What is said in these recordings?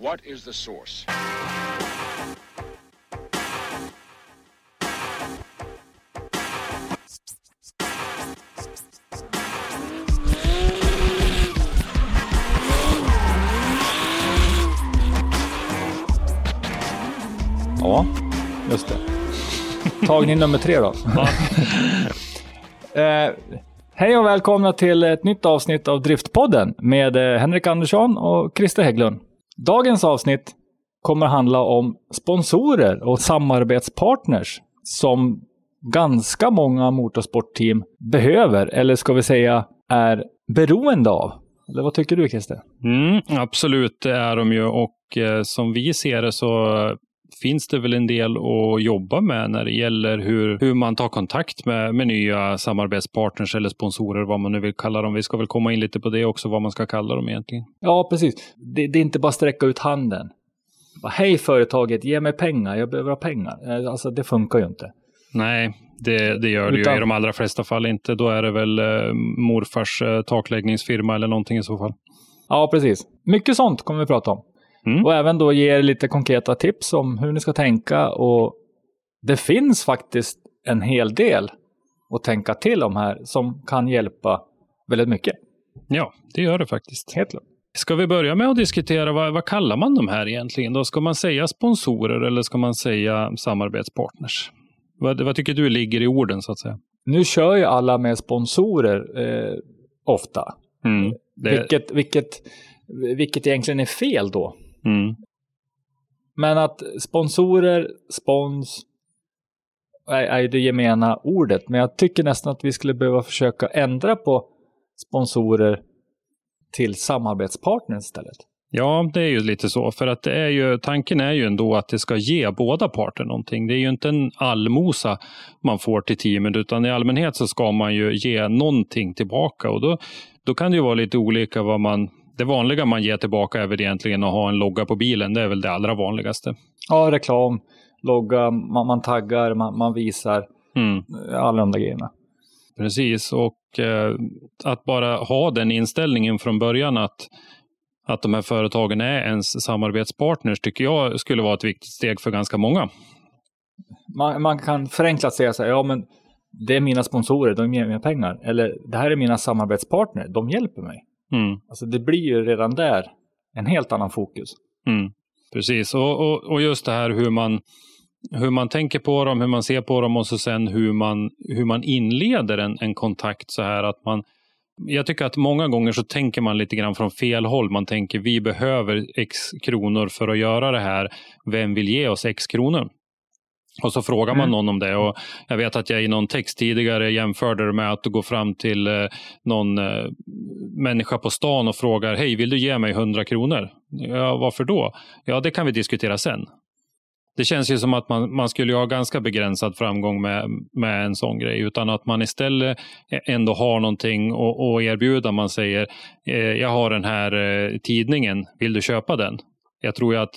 What is the source? Ja, just det. Tagning nummer tre då. eh, hej och välkomna till ett nytt avsnitt av Driftpodden med eh, Henrik Andersson och Christer Hägglund. Dagens avsnitt kommer handla om sponsorer och samarbetspartners som ganska många motorsportteam behöver, eller ska vi säga är beroende av. Eller vad tycker du Christer? Mm, absolut, det är de ju och eh, som vi ser det så finns det väl en del att jobba med när det gäller hur, hur man tar kontakt med, med nya samarbetspartners eller sponsorer, vad man nu vill kalla dem. Vi ska väl komma in lite på det också, vad man ska kalla dem egentligen. Ja, precis. Det, det är inte bara sträcka ut handen. Bara, Hej företaget, ge mig pengar, jag behöver ha pengar. Eh, Alltså det funkar ju inte. Nej, det, det gör det Utan- ju i de allra flesta fall inte. Då är det väl eh, morfars eh, takläggningsfirma eller någonting i så fall. Ja, precis. Mycket sånt kommer vi prata om. Mm. Och även då ge er lite konkreta tips om hur ni ska tänka. Och det finns faktiskt en hel del att tänka till om här som kan hjälpa väldigt mycket. Ja, det gör det faktiskt. Helt klart. Ska vi börja med att diskutera vad, vad kallar man de här egentligen? Då ska man säga sponsorer eller ska man säga samarbetspartners? Vad, vad tycker du ligger i orden så att säga? Nu kör ju alla med sponsorer eh, ofta. Mm. Det, Vilket, vilket, vilket egentligen är fel då. Mm. Men att sponsorer, spons, är, är det gemena ordet. Men jag tycker nästan att vi skulle behöva försöka ändra på sponsorer till samarbetspartners istället. Ja, det är ju lite så. För att det är ju, tanken är ju ändå att det ska ge båda parter någonting. Det är ju inte en allmosa man får till teamet, utan i allmänhet så ska man ju ge någonting tillbaka. Och då, då kan det ju vara lite olika vad man... Det vanliga man ger tillbaka är väl egentligen att ha en logga på bilen. Det är väl det allra vanligaste. Ja, reklam, logga, man, man taggar, man, man visar, Mm. alla de där grejerna. Precis, och eh, att bara ha den inställningen från början att, att de här företagen är ens samarbetspartners tycker jag skulle vara ett viktigt steg för ganska många. Man, man kan förenklat säga så här, ja men det är mina sponsorer, de ger mig pengar. Eller det här är mina samarbetspartner, de hjälper mig. Mm, Alltså det blir ju redan där en helt annan fokus. mm, precis, och, och, och just det här hur man, hur man tänker på dem, hur man ser på dem och så sen hur man, hur man inleder en, en kontakt så här att man jag tycker att många gånger så tänker man lite grann från fel håll. Man tänker vi behöver x kronor för att göra det här. Vem vill ge oss x kronor? Och så frågar man Mm. någon om det. Och jag vet att jag i någon text tidigare jämförde det med att gå fram till eh, någon eh, människa på stan och frågar Hej, vill du ge mig 100 kronor? Ja, varför då? Ja, det kan vi diskutera sen. Det känns ju som att man, man skulle ha ganska begränsad framgång med, med en sån grej. Utan att man istället ändå har någonting att, erbjuda. Man säger, eh, jag har den här tidningen, vill du köpa den? Jag tror ju att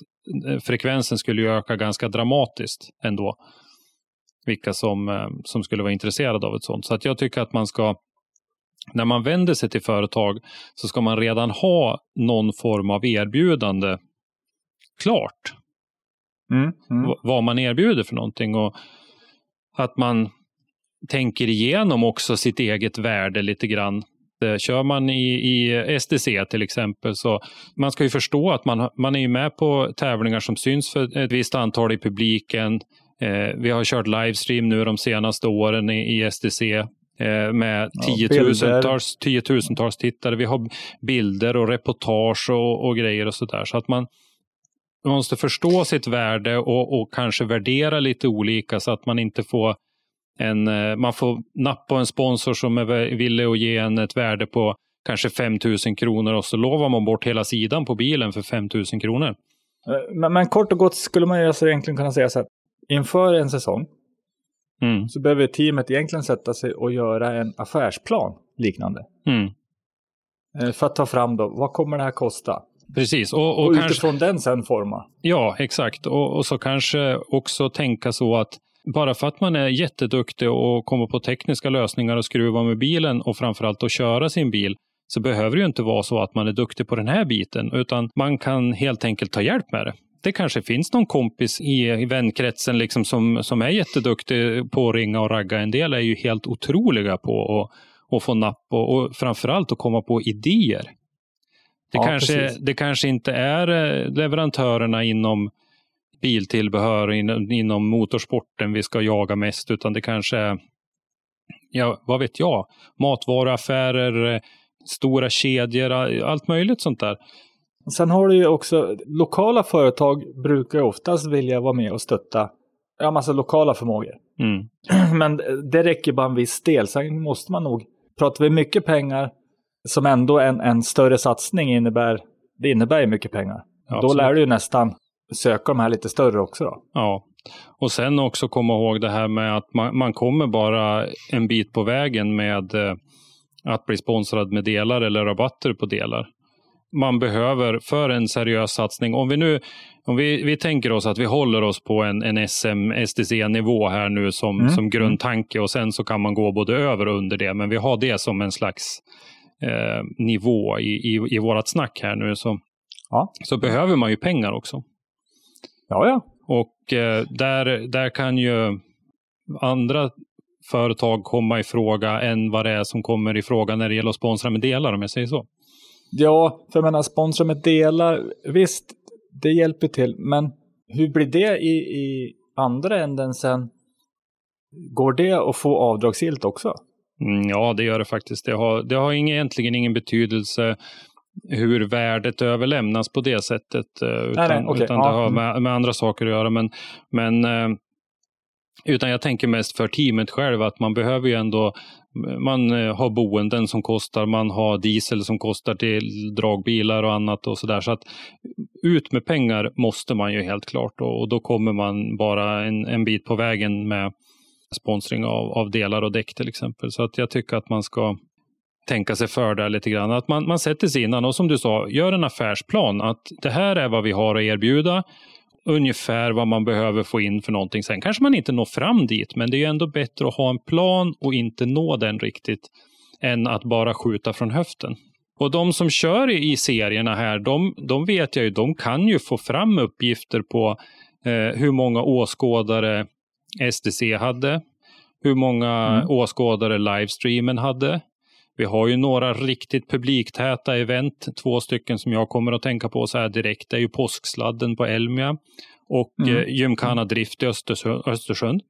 eh, frekvensen skulle öka ganska dramatiskt ändå. Vilka som, eh, som skulle vara intresserade av ett sånt. Så att jag tycker att man ska, när man vänder sig till företag så ska man redan ha någon form av erbjudande klart Mm. Mm. vad man erbjuder för någonting. Och att man tänker igenom också sitt eget värde lite grann. Eh, Kör man i, i STC till exempel så man ska ju förstå att man, man är med på tävlingar som syns för ett visst antal i publiken. Eh, vi har kört livestream nu de senaste åren i, i STC. eh, med Ja, tiotusentals, tiotusentals tittare. Vi har bilder och reportage och, och grejer och sådär. Så att man, man måste förstå sitt värde och, och kanske värdera lite olika så att man inte får en, eh, man får napp på en sponsor som är villig att ge en ett värde på kanske 5 000 kronor och så lovar man bort hela sidan på bilen för 5 000 kronor. Eh, Men, men kort och gott skulle man ju alltså egentligen kunna säga så att inför en säsong Mm. så behöver teamet egentligen sätta sig och göra en affärsplan liknande. Mm. Eh, För att ta fram då, vad kommer det här kosta? Precis, och, Och, och, kanske, utifrån den sen forma. ja exakt. Och, och så kanske också tänka så att bara för att man är jätteduktig och kommer på tekniska lösningar och skruva med bilen och framförallt att köra sin bil så behöver det ju inte vara så att man är duktig på den här biten utan man kan helt enkelt ta hjälp med det. Det kanske finns någon kompis i, i vänkretsen liksom som, som är jätteduktig på att ringa och ragga. En del är ju helt otroliga på att, att få napp och, och framförallt att komma på idéer. Det, Ja, kanske, precis. det kanske inte är eh, leverantörerna inom biltillbehör och inom, motorsporten vi ska jaga mest, utan det kanske är, ja, vad vet jag, matvaruaffärer, stora kedjor, allt möjligt sånt där. Sen har du ju också, lokala företag brukar ju oftast vilja vara med och stötta ja, massa lokala förmågor. Mm. Men det räcker bara en viss del. Sen måste man nog, pratar vi mycket pengar som ändå en, en större satsning innebär, det innebär ju mycket pengar. Ja, Då lär du ju nästan söka de här lite större också då. Ja, och sen också komma ihåg det här med att man, man kommer bara en bit på vägen med eh, att bli sponsrad med delar eller rabatter på delar. Man behöver för en seriös satsning, om vi nu om vi, vi tänker oss att vi håller oss på en, en SM, STC-nivå här nu som, Mm. som grundtanke och sen så kan man gå både över och under det, men vi har det som en slags eh, nivå i, i, i vårat snack här nu så, Ja. så behöver man ju pengar också. Ja, ja. Och eh, där, där kan ju andra företag komma i fråga än vad det är som kommer i fråga när det gäller att sponsra med delar om jag säger så. Ja, för jag menar sponsra med delar, visst, det hjälper till, men hur blir det i, i andra änden sen? Går det att få avdragsgillt också? Mm, ja, det gör det faktiskt. Det har, det har ingen, egentligen ingen betydelse hur värdet överlämnas på det sättet. eh, Utan, nej, okej, utan det har mm. med, med andra saker att göra. Men, men eh, utan jag tänker mest för teamet själv att man behöver ju ändå man eh, har boenden som kostar, man har diesel som kostar till dragbilar och annat och sådär. Så att ut med pengar måste man ju helt klart och, och då kommer man bara en, en bit på vägen med sponsring av, av delar och däck till exempel. Så att jag tycker att man ska tänka sig för där lite grann. Att man, man sätter sig innan och som du sa, gör en affärsplan. Att det här är vad vi har att erbjuda. Ungefär vad man behöver få in för någonting. Sen kanske man inte når fram dit, men det är ju ändå bättre att ha en plan och inte nå den riktigt än att bara skjuta från höften. Och de som kör i i serierna här, de, de vet jag ju, de kan ju få fram uppgifter på eh, hur många åskådare STC hade, hur många Mm. åskådare livestreamen hade. Vi har ju några riktigt publiktäta event, två stycken som jag kommer att tänka på så här direkt. Det är ju påsksladden på Elmia och Mm. eh, Gymkhana Drift i Östersund. Östersund.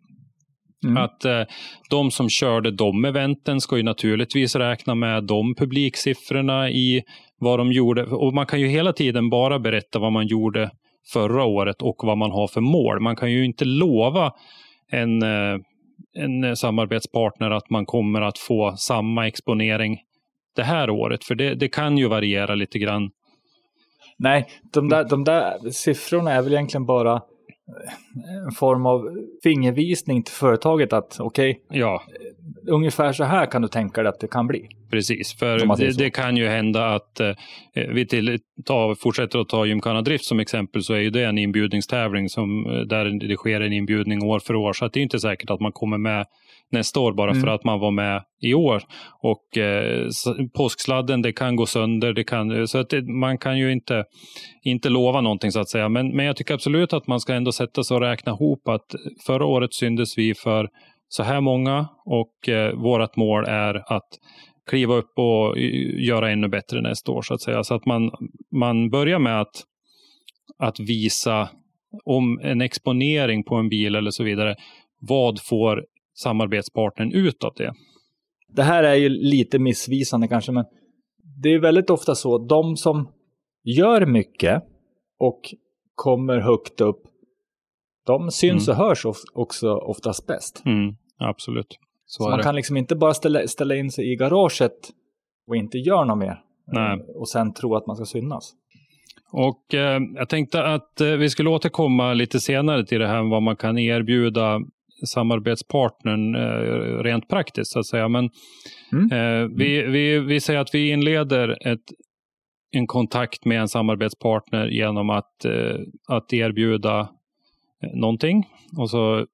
Mm. Att eh, de som körde de eventen ska ju naturligtvis räkna med de publiksiffrorna i vad de gjorde. Och man kan ju hela tiden bara berätta vad man gjorde förra året och vad man har för mål. Man kan ju inte lova en, eh, en samarbetspartner att man kommer att få samma exponering det här året. För det, det kan ju variera lite grann. Nej, de där, de där siffrorna är väl egentligen bara eh, en form av fingervisning till företaget att okej, Ja, ungefär så här kan du tänka dig att det kan bli. Precis, för det, det kan ju hända att eh, vi till, ta, fortsätter att ta Gymkhana Drift som exempel så är ju det en inbjudningstävling som, eh, där det sker en inbjudning år för år. Så det är inte säkert att man kommer med nästa år bara Mm. för att man var med i år. Och eh, påsksladden, det kan gå sönder. Det kan, så att det, man kan ju inte, inte lova någonting så att säga. Men, men jag tycker absolut att man ska ändå sätta sig och räkna ihop att förra året syndes vi för så här många och eh, vårt mål är att kliva upp och y- göra ännu bättre nästa år så att säga. Så att man, man börjar med att, att visa om en exponering på en bil eller så vidare. Vad får samarbetspartnern ut av det? det här är ju lite missvisande kanske, men det är väldigt ofta så att de som gör mycket och kommer högt upp, de syns Mm. och hörs också oftast bäst. Mm, absolut. Så, Så man det. kan liksom inte bara ställa, ställa in sig i garaget och inte göra något mer. Nej. Eh, Och sen tro att man ska synas. Och eh, Jag tänkte att eh, vi skulle återkomma lite senare till det här vad man kan erbjuda samarbetspartnern eh, rent praktiskt så att säga. Men Mm. eh, vi, vi, vi säger att vi inleder ett, en kontakt med en samarbetspartner genom att, eh, att erbjuda någonting och så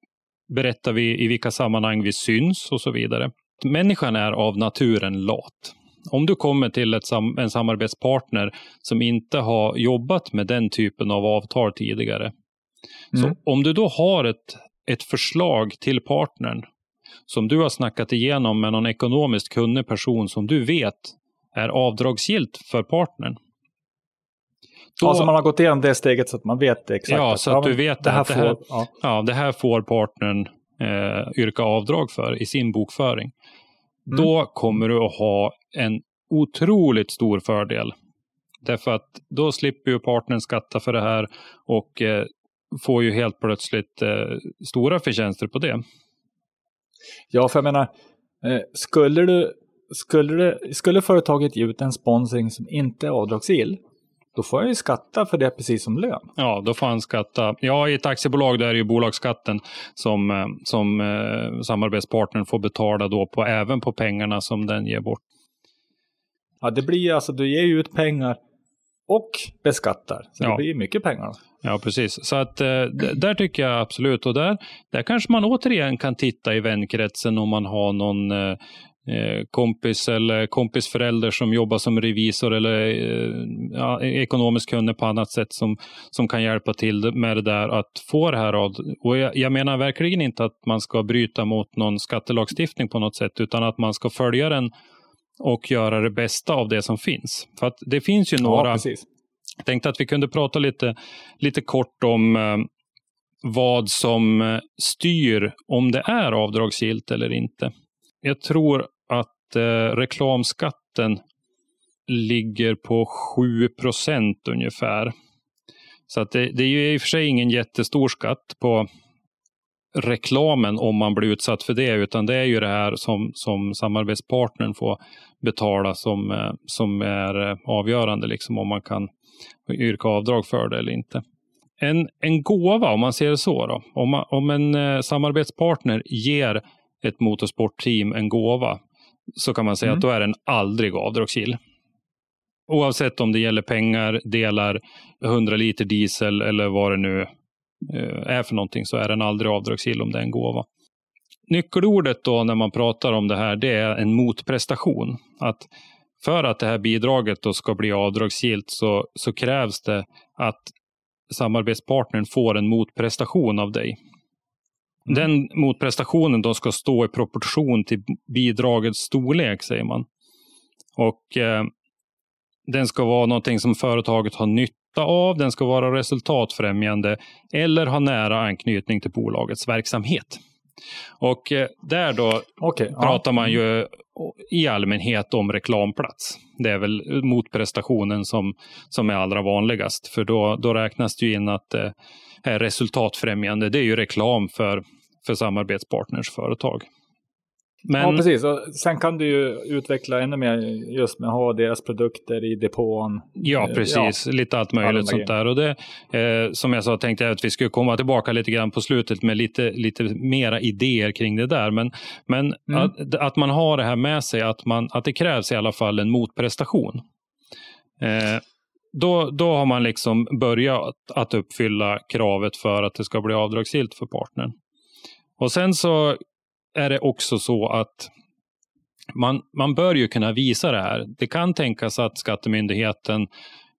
berättar vi i vilka sammanhang vi syns och så vidare. Människan är av naturen lat. Om du kommer till ett sam en samarbetspartner som inte har jobbat med den typen av avtal tidigare. Så Mm. om du då har ett, ett förslag till partnern som du har snackat igenom med någon ekonomiskt kunnig person som du vet är avdragsgillt för partnern. Då, Alltså man har gått igenom det steget så att man vet exakt. Ja, så att du men vet det här att det får, här- ja. ja, det här får partnern eh, yrka avdrag för i sin bokföring. Mm. Då kommer du att ha en otroligt stor fördel. Därför att då slipper ju partnern skatta för det här och eh, får ju helt plötsligt eh, stora förtjänster på det. Ja, för jag menar, eh, skulle, du, skulle, det, skulle företaget ge ut en sponsring som inte är avdragsgill, då får jag ju skatta för det precis som lön. Ja, då får han skatta. Ja, i ett aktiebolag där är ju bolagsskatten som, eh, som eh, samarbetspartnern får betala då på, även på pengarna som den ger bort. Ja, det blir alltså, du ger ju ut pengar och beskattar. Så Ja. det blir ju mycket pengar. Ja, precis. Så att eh, där tycker jag absolut. Och där, där kanske man återigen kan titta i vänkretsen om man har någon eh, kompis eller kompisförälder som jobbar som revisor eller eh, ja, ekonomisk kunnig på annat sätt som, som kan hjälpa till med det där att få det här av. Och jag, jag menar verkligen inte att man ska bryta mot någon skattelagstiftning på något sätt, utan att man ska följa den och göra det bästa av det som finns. För att det finns ju några Ja, precis. jag tänkte att vi kunde prata lite, lite kort om eh, vad som eh, styr om det är avdragsgillt eller inte. Jag tror eh, Eh, reklamskatten ligger på 7 procent ungefär. Så att det, det är ju i och för sig ingen jättestor skatt på reklamen om man blir utsatt för det, utan det är ju det här som, som samarbetspartnern får betala som, eh, som är eh, avgörande, liksom om man kan yrka avdrag för det eller inte. En, en gåva, om man ser det så, då, om, om en samarbetspartner ger ett motorsportteam en gåva, så kan man säga Mm. att då är den aldrig avdragsgill. Oavsett om det gäller pengar, delar, 100 liter diesel eller vad det nu eh, är för någonting, så är den aldrig avdragsgill om det är en gåva. Nyckelordet då när man pratar om det här, det är en motprestation. Att för att det här bidraget då ska bli avdragsgillt så, så krävs det att samarbetspartnern får en motprestation av dig. Den motprestationen då ska stå i proportion till bidragets storlek, säger man. Och eh, Den ska vara någonting som företaget har nytta av, den ska vara resultatfrämjande eller ha nära anknytning till bolagets verksamhet. Och eh, där då ja. pratar man ju i allmänhet om reklamplats. Det är väl motprestationen som, som är allra vanligast. För då, då räknas det in att det är resultatfrämjande. Det är ju reklam för, för samarbetspartners företag. Men, Ja, precis. Och sen kan du ju utveckla ännu mer just med att ha deras produkter i depån. Ja, Eh, precis. Lite allt möjligt sånt där. Och det, eh, som jag sa tänkte jag att vi skulle komma tillbaka lite grann på slutet med lite, lite mera idéer kring det där. Men, men Mm. att, att man har det här med sig, att, man, att det krävs i alla fall en motprestation. Eh, då, då har man liksom börjat att uppfylla kravet för att det ska bli avdragsgillt för partnern. Och sen så är det också så att man, man bör ju kunna visa det här. Det kan tänkas att Skattemyndigheten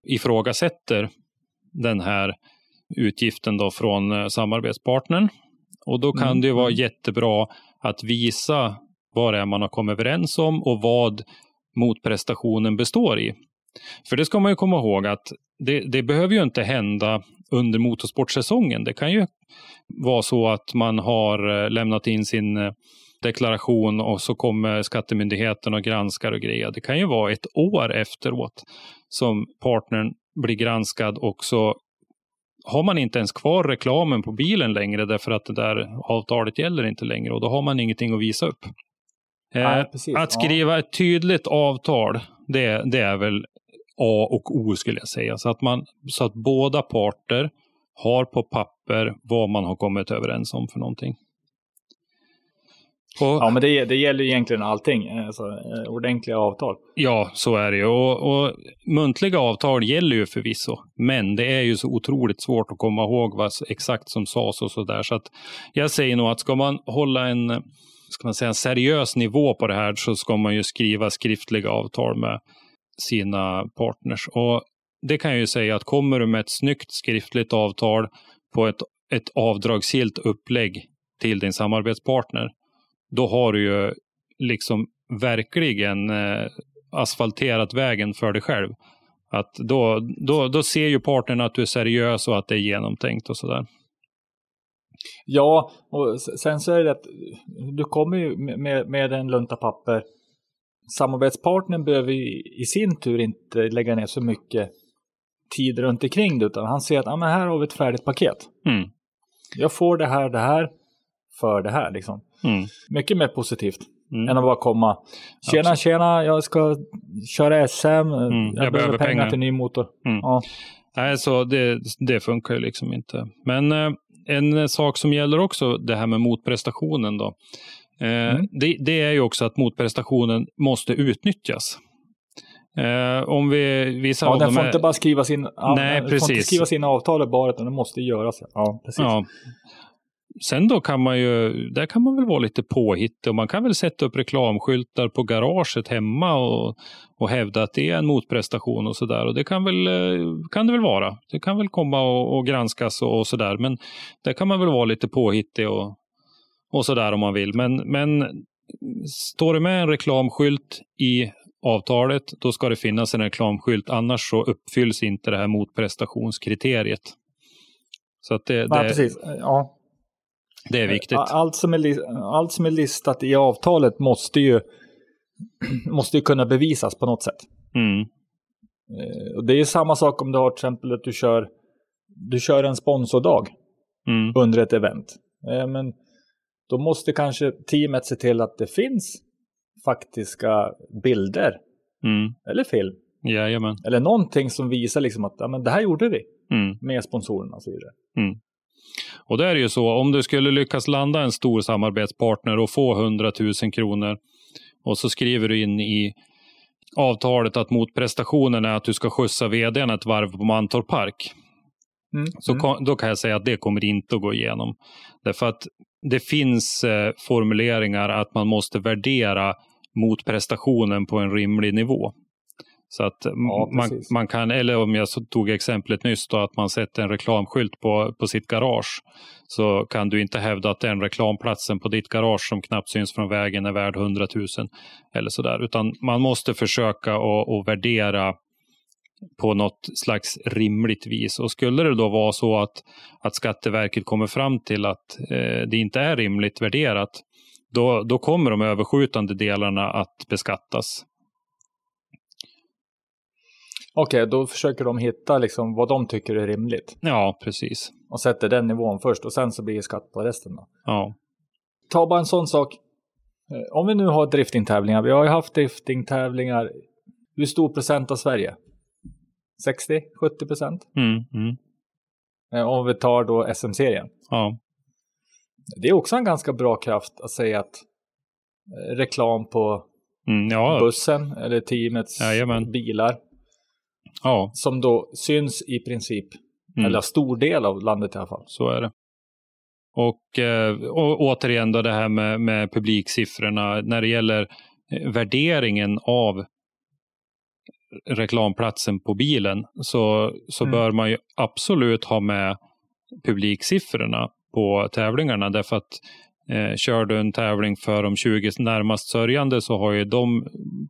ifrågasätter den här utgiften då från eh, samarbetspartnern. Och då kan Mm, det ju vara mm. jättebra att visa vad det är man har kommit överens om och vad motprestationen består i. För det ska man ju komma ihåg att det, det behöver ju inte hända under motorsportsäsongen. Det kan ju vara så att man har eh, lämnat in sin, eh, deklaration och så kommer skattemyndigheten och granskar och grejer. Det kan ju vara ett år efteråt som partnern blir granskad och så har man inte ens kvar reklamen på bilen längre därför att det där avtalet gäller inte längre och då har man ingenting att visa upp. Nej, Eh, precis. att skriva ett tydligt avtal, det, det är väl A och O skulle jag säga. Så att, man, så att båda parter har på papper vad man har kommit överens om för någonting. Och, Ja, men det, det gäller egentligen allting. Alltså, eh, ordentliga avtal. Ja, så är det ju. Och, och muntliga avtal gäller ju förvisso. Men det är ju så otroligt svårt att komma ihåg vad exakt som sades och så där. Så att jag säger nog att ska man hålla en, ska man säga, en seriös nivå på det här så ska man ju skriva skriftliga avtal med sina partners. Och det kan jag ju säga att kommer du med ett snyggt skriftligt avtal på ett, ett avdragsgillt upplägg till din samarbetspartner, då har du ju liksom verkligen eh, asfalterat vägen för dig själv. Att då, då, då ser ju partnern att du är seriös och att det är genomtänkt och sådär. Ja, och sen så är det att du kommer ju med, med en lunta papper. Samarbetspartnern behöver i sin tur inte lägga ner så mycket tid runt omkring det, utan han ser att ah, men här har vi ett färdigt paket. Mm. Jag får det här, det här för det här. Liksom. Mm. Mycket mer positivt Mm. än att bara komma. Tjena, tjena, jag ska köra SM. jag, Mm, jag behöver pengar, pengar." till ny motor. Mm. Ja. Nej, så det, det funkar ju liksom inte. Men eh, en sak som gäller också det här med motprestationen då. Eh, Mm. det, det är ju också att motprestationen måste utnyttjas. Eh, om vi, vissa Ja, den får inte bara skrivas in, Nej, den får inte precis. skrivas in avtalet bara, utan det måste göras. Ja, precis. Ja. Sen då kan man ju, där kan man väl vara lite påhittig och man kan väl sätta upp reklamskyltar på garaget hemma och, och hävda att det är en motprestation och sådär. Och det kan, väl, eh, kan det väl vara. Det kan väl komma och, och granskas och, och sådär. Men där kan man väl vara lite påhittig och, och sådär om man vill. Men, men står det med en reklamskylt i avtalet, då ska det finnas en reklamskylt. Annars så uppfylls inte det här motprestationskriteriet. Så att det, Ja, det, precis. Ja. det är viktigt. Allt som är, allt som är listat i avtalet måste ju, måste ju kunna bevisas på något sätt. Mm. Eh, Och det är ju samma sak om du har till exempel att du kör, du kör en sponsordag Mm. under ett event. Eh, Men då måste kanske teamet se till att det finns faktiska bilder Mm. eller film. Jajamän. Eller någonting som visar liksom att ja, men det här gjorde vi Mm. med sponsorerna och så vidare. Och det är ju så, om du skulle lyckas landa en stor samarbetspartner och få 100 000 kronor och så skriver du in i avtalet att motprestationen är att du ska skjutsa vdn ett varv på Mantorp Park. Mm. Så ko- då kan jag säga att det kommer inte att gå igenom. Därför att det finns eh, formuleringar att man måste värdera motprestationen på en rimlig nivå. Så att Ja, man, precis. man kan, eller om jag tog exemplet nyss då, att man sätter en reklamskylt på, på sitt garage. Så kan du inte hävda att den reklamplatsen på ditt garage som knappt syns från vägen är värd 100 000. Eller sådär. Utan man måste försöka att värdera på något slags rimligt vis. Och skulle det då vara så att, att Skatteverket kommer fram till att eh, det inte är rimligt värderat, då, då kommer de överskjutande delarna att beskattas. Okej, då försöker de hitta liksom vad de tycker är rimligt. Ja, precis. Och sätter den nivån först och sen så blir det skatt på resten. Då. Ja. Ta bara en sån sak. Eh, Om vi nu har driftingtävlingar. Vi har ju haft driftingtävlingar. Hur stor procent av Sverige? 60-70 procent? Mm, mm. Eh, Om vi tar då SM-serien. ja. Det är också en ganska bra kraft att säga att eh, reklam på Mm, ja. bussen eller teamets Jajamän. bilar ja, som då syns i princip, Mm. eller stor del av landet i alla fall. så är det. Och, eh, och återigen då det här med, med publiksiffrorna. När det gäller eh, värderingen av reklamplatsen på bilen så, så Mm. bör man ju absolut ha med publiksiffrorna på tävlingarna. Därför att eh, kör du en tävling för de 20 närmast sörjande så har ju de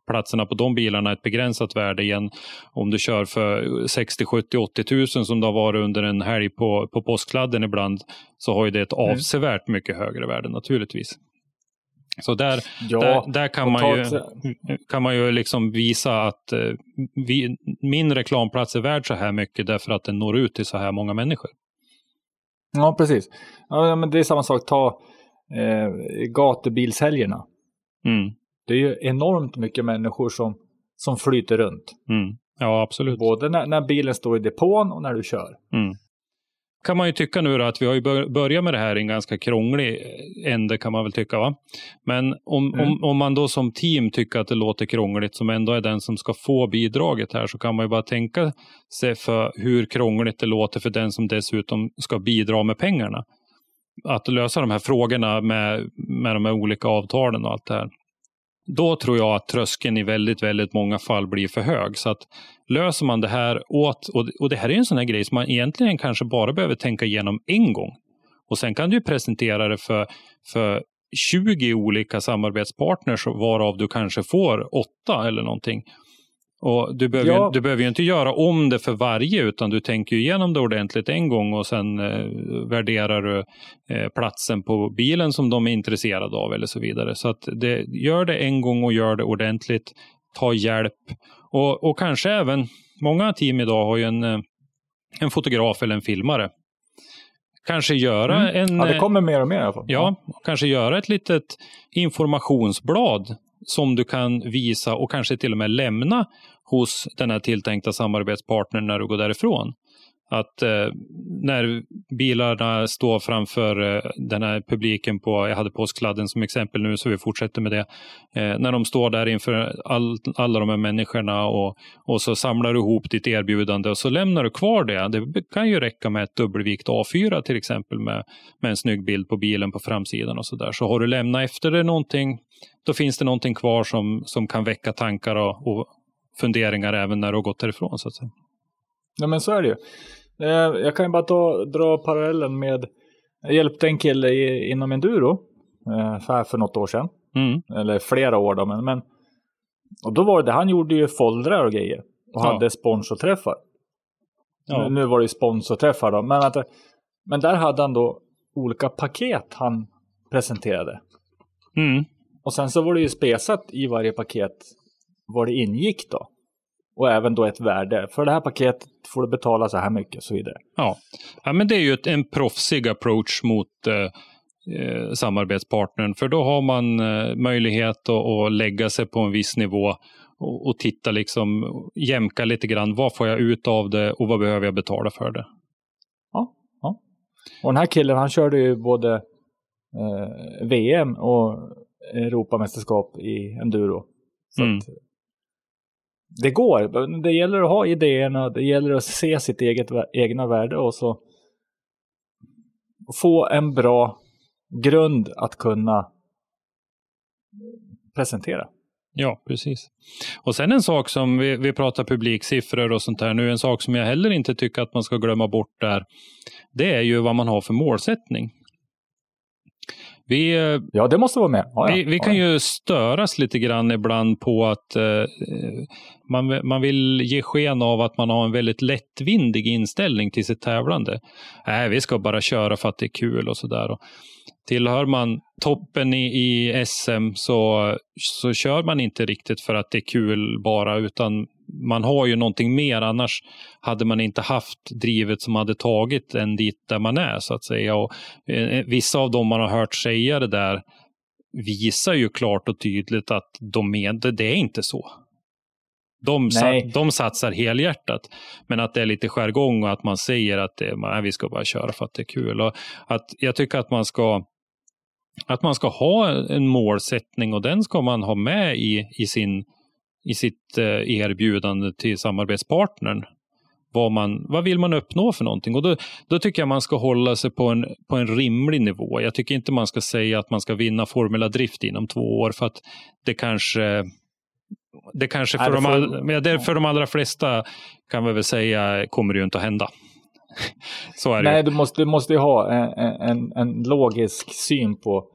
platserna på de bilarna ett begränsat värde igen. Om du kör för 60, 70, 80 tusen som det har varit under en helg på, på påskladden ibland så har ju det ett Mm. avsevärt mycket högre värde naturligtvis. Så där, Ja, där, där kan, man ju, kan man ju liksom visa att eh, vi, min reklamplats är värd så här mycket därför att den når ut till så här många människor. Ja, precis. Ja, men det är samma sak. Ta eh, gatubilshelgerna. Mm, Det är ju enormt mycket människor som, som flyter runt. mm. Ja, absolut. Både när, när bilen står i depån och när du kör. Mm. Kan man ju tycka nu då att vi har ju bör- börjat med det här i en ganska krånglig eh, ände kan man väl tycka. va? Men om, Mm. om, om man då som team tycker att det låter krångligt som ändå är den som ska få bidraget här så kan man ju bara tänka sig för hur krångligt det låter för den som dessutom ska bidra med pengarna. Att lösa de här frågorna med, med de här olika avtalen och allt det här. Då tror jag att tröskeln i väldigt, väldigt många fall blir för hög. Så att löser man det här åt, och, det här är en sån här grej som man egentligen kanske bara behöver tänka igenom en gång. Och sen kan du presentera det för, för 20 olika samarbetspartners varav du kanske får åtta eller någonting. Och du, behöver Ja. ju, du behöver ju inte göra om det för varje utan du tänker ju igenom det ordentligt en gång och sen eh, värderar du eh, platsen på bilen som de är intresserade av eller så vidare. Så att det, gör det en gång och gör det ordentligt. Ta hjälp och, och kanske även, många team idag har ju en, eh, en fotograf eller en filmare. Kanske göra en... Ja, det eh, kommer mer och mer i alla fall. Ja, kanske göra ett litet informationsblad som du kan visa och kanske till och med lämna hos den här tilltänkta samarbetspartnern när du går därifrån. Att eh, när bilarna står framför eh, den här publiken på, jag hade påskladden som exempel nu så vi fortsätter med det. Eh, när de står där inför all, alla de här människorna och, och så samlar du ihop ditt erbjudande och så lämnar du kvar det. Det kan ju räcka med ett dubbelvikt A4 till exempel med, med en snygg bild på bilen på framsidan och så där. Så har du lämnat efter dig någonting, då finns det någonting kvar som, som kan väcka tankar och, och funderingar även när du har gått därifrån så att säga. Ja, men så är det ju. Eh, Jag kan ju bara ta, dra parallellen med, jag hjälpte en kille i, inom enduro eh, för, för något år sedan. Mm. Eller flera år då, men, men och då var det, han gjorde ju foldrar och grejer. Och Ja. hade sponsorträffar. Ja. Nu, nu var det ju sponsorträffar då, men, att, men där hade han då olika paket han presenterade. Mm. Och sen så var det ju spesat i varje paket vad det ingick då. Och även då ett värde. För det här paketet får du betala så här mycket och så vidare. Ja. ja, men det är ju ett, en proffsig approach mot eh, eh, samarbetspartnern. För då har man eh, möjlighet att, att lägga sig på en viss nivå och, och titta liksom, jämka lite grann. Vad får jag ut av det och vad behöver jag betala för det? Och den här killen han körde ju både eh, VM och Europamästerskap i enduro. Så Mm. att, det går. Det gäller att ha idéerna, det gäller att se sitt eget egna värde och så få en bra grund att kunna presentera. Ja, precis. Och sen en sak som vi, vi pratar publiksiffror och sånt här nu, en sak som jag heller inte tycker att man ska glömma bort där, det är ju vad man har för målsättning. Vi, Ja, det måste vara med. Ja, vi, vi kan ja. ju störas lite grann ibland på att eh, man, man vill ge sken av att man har en väldigt lättvindig inställning till sitt tävlande. Nej, vi ska bara köra för att det är kul och sådär. Tillhör man toppen i, i SM så, så kör man inte riktigt för att det är kul bara, utan man har ju någonting mer. Annars hade man inte haft drivet som hade tagit en dit där man är, så att säga. Och, eh, vissa av dem man har hört säga det där visar ju klart och tydligt att de men, det, är inte så. De, sat, de satsar helhjärtat, men att det är lite jargong och att man säger att det, nej, vi ska bara köra för att det är kul. Och att jag tycker att man ska att man ska ha en målsättning och den ska man ha med i, i, sin, i sitt eh, erbjudande till samarbetspartnern. Vad, man, vad vill man uppnå för någonting? Och då, då tycker jag man ska hålla sig på en, på en rimlig nivå. Jag tycker inte man ska säga att man ska vinna Formula Drift inom två år för att det kanske det kanske Nej, för, det de, får- all, men det, för de allra flesta kan vi väl säga kommer det ju inte att hända. Så är det. Nej, du måste, du måste ju ha en, en, en logisk syn på,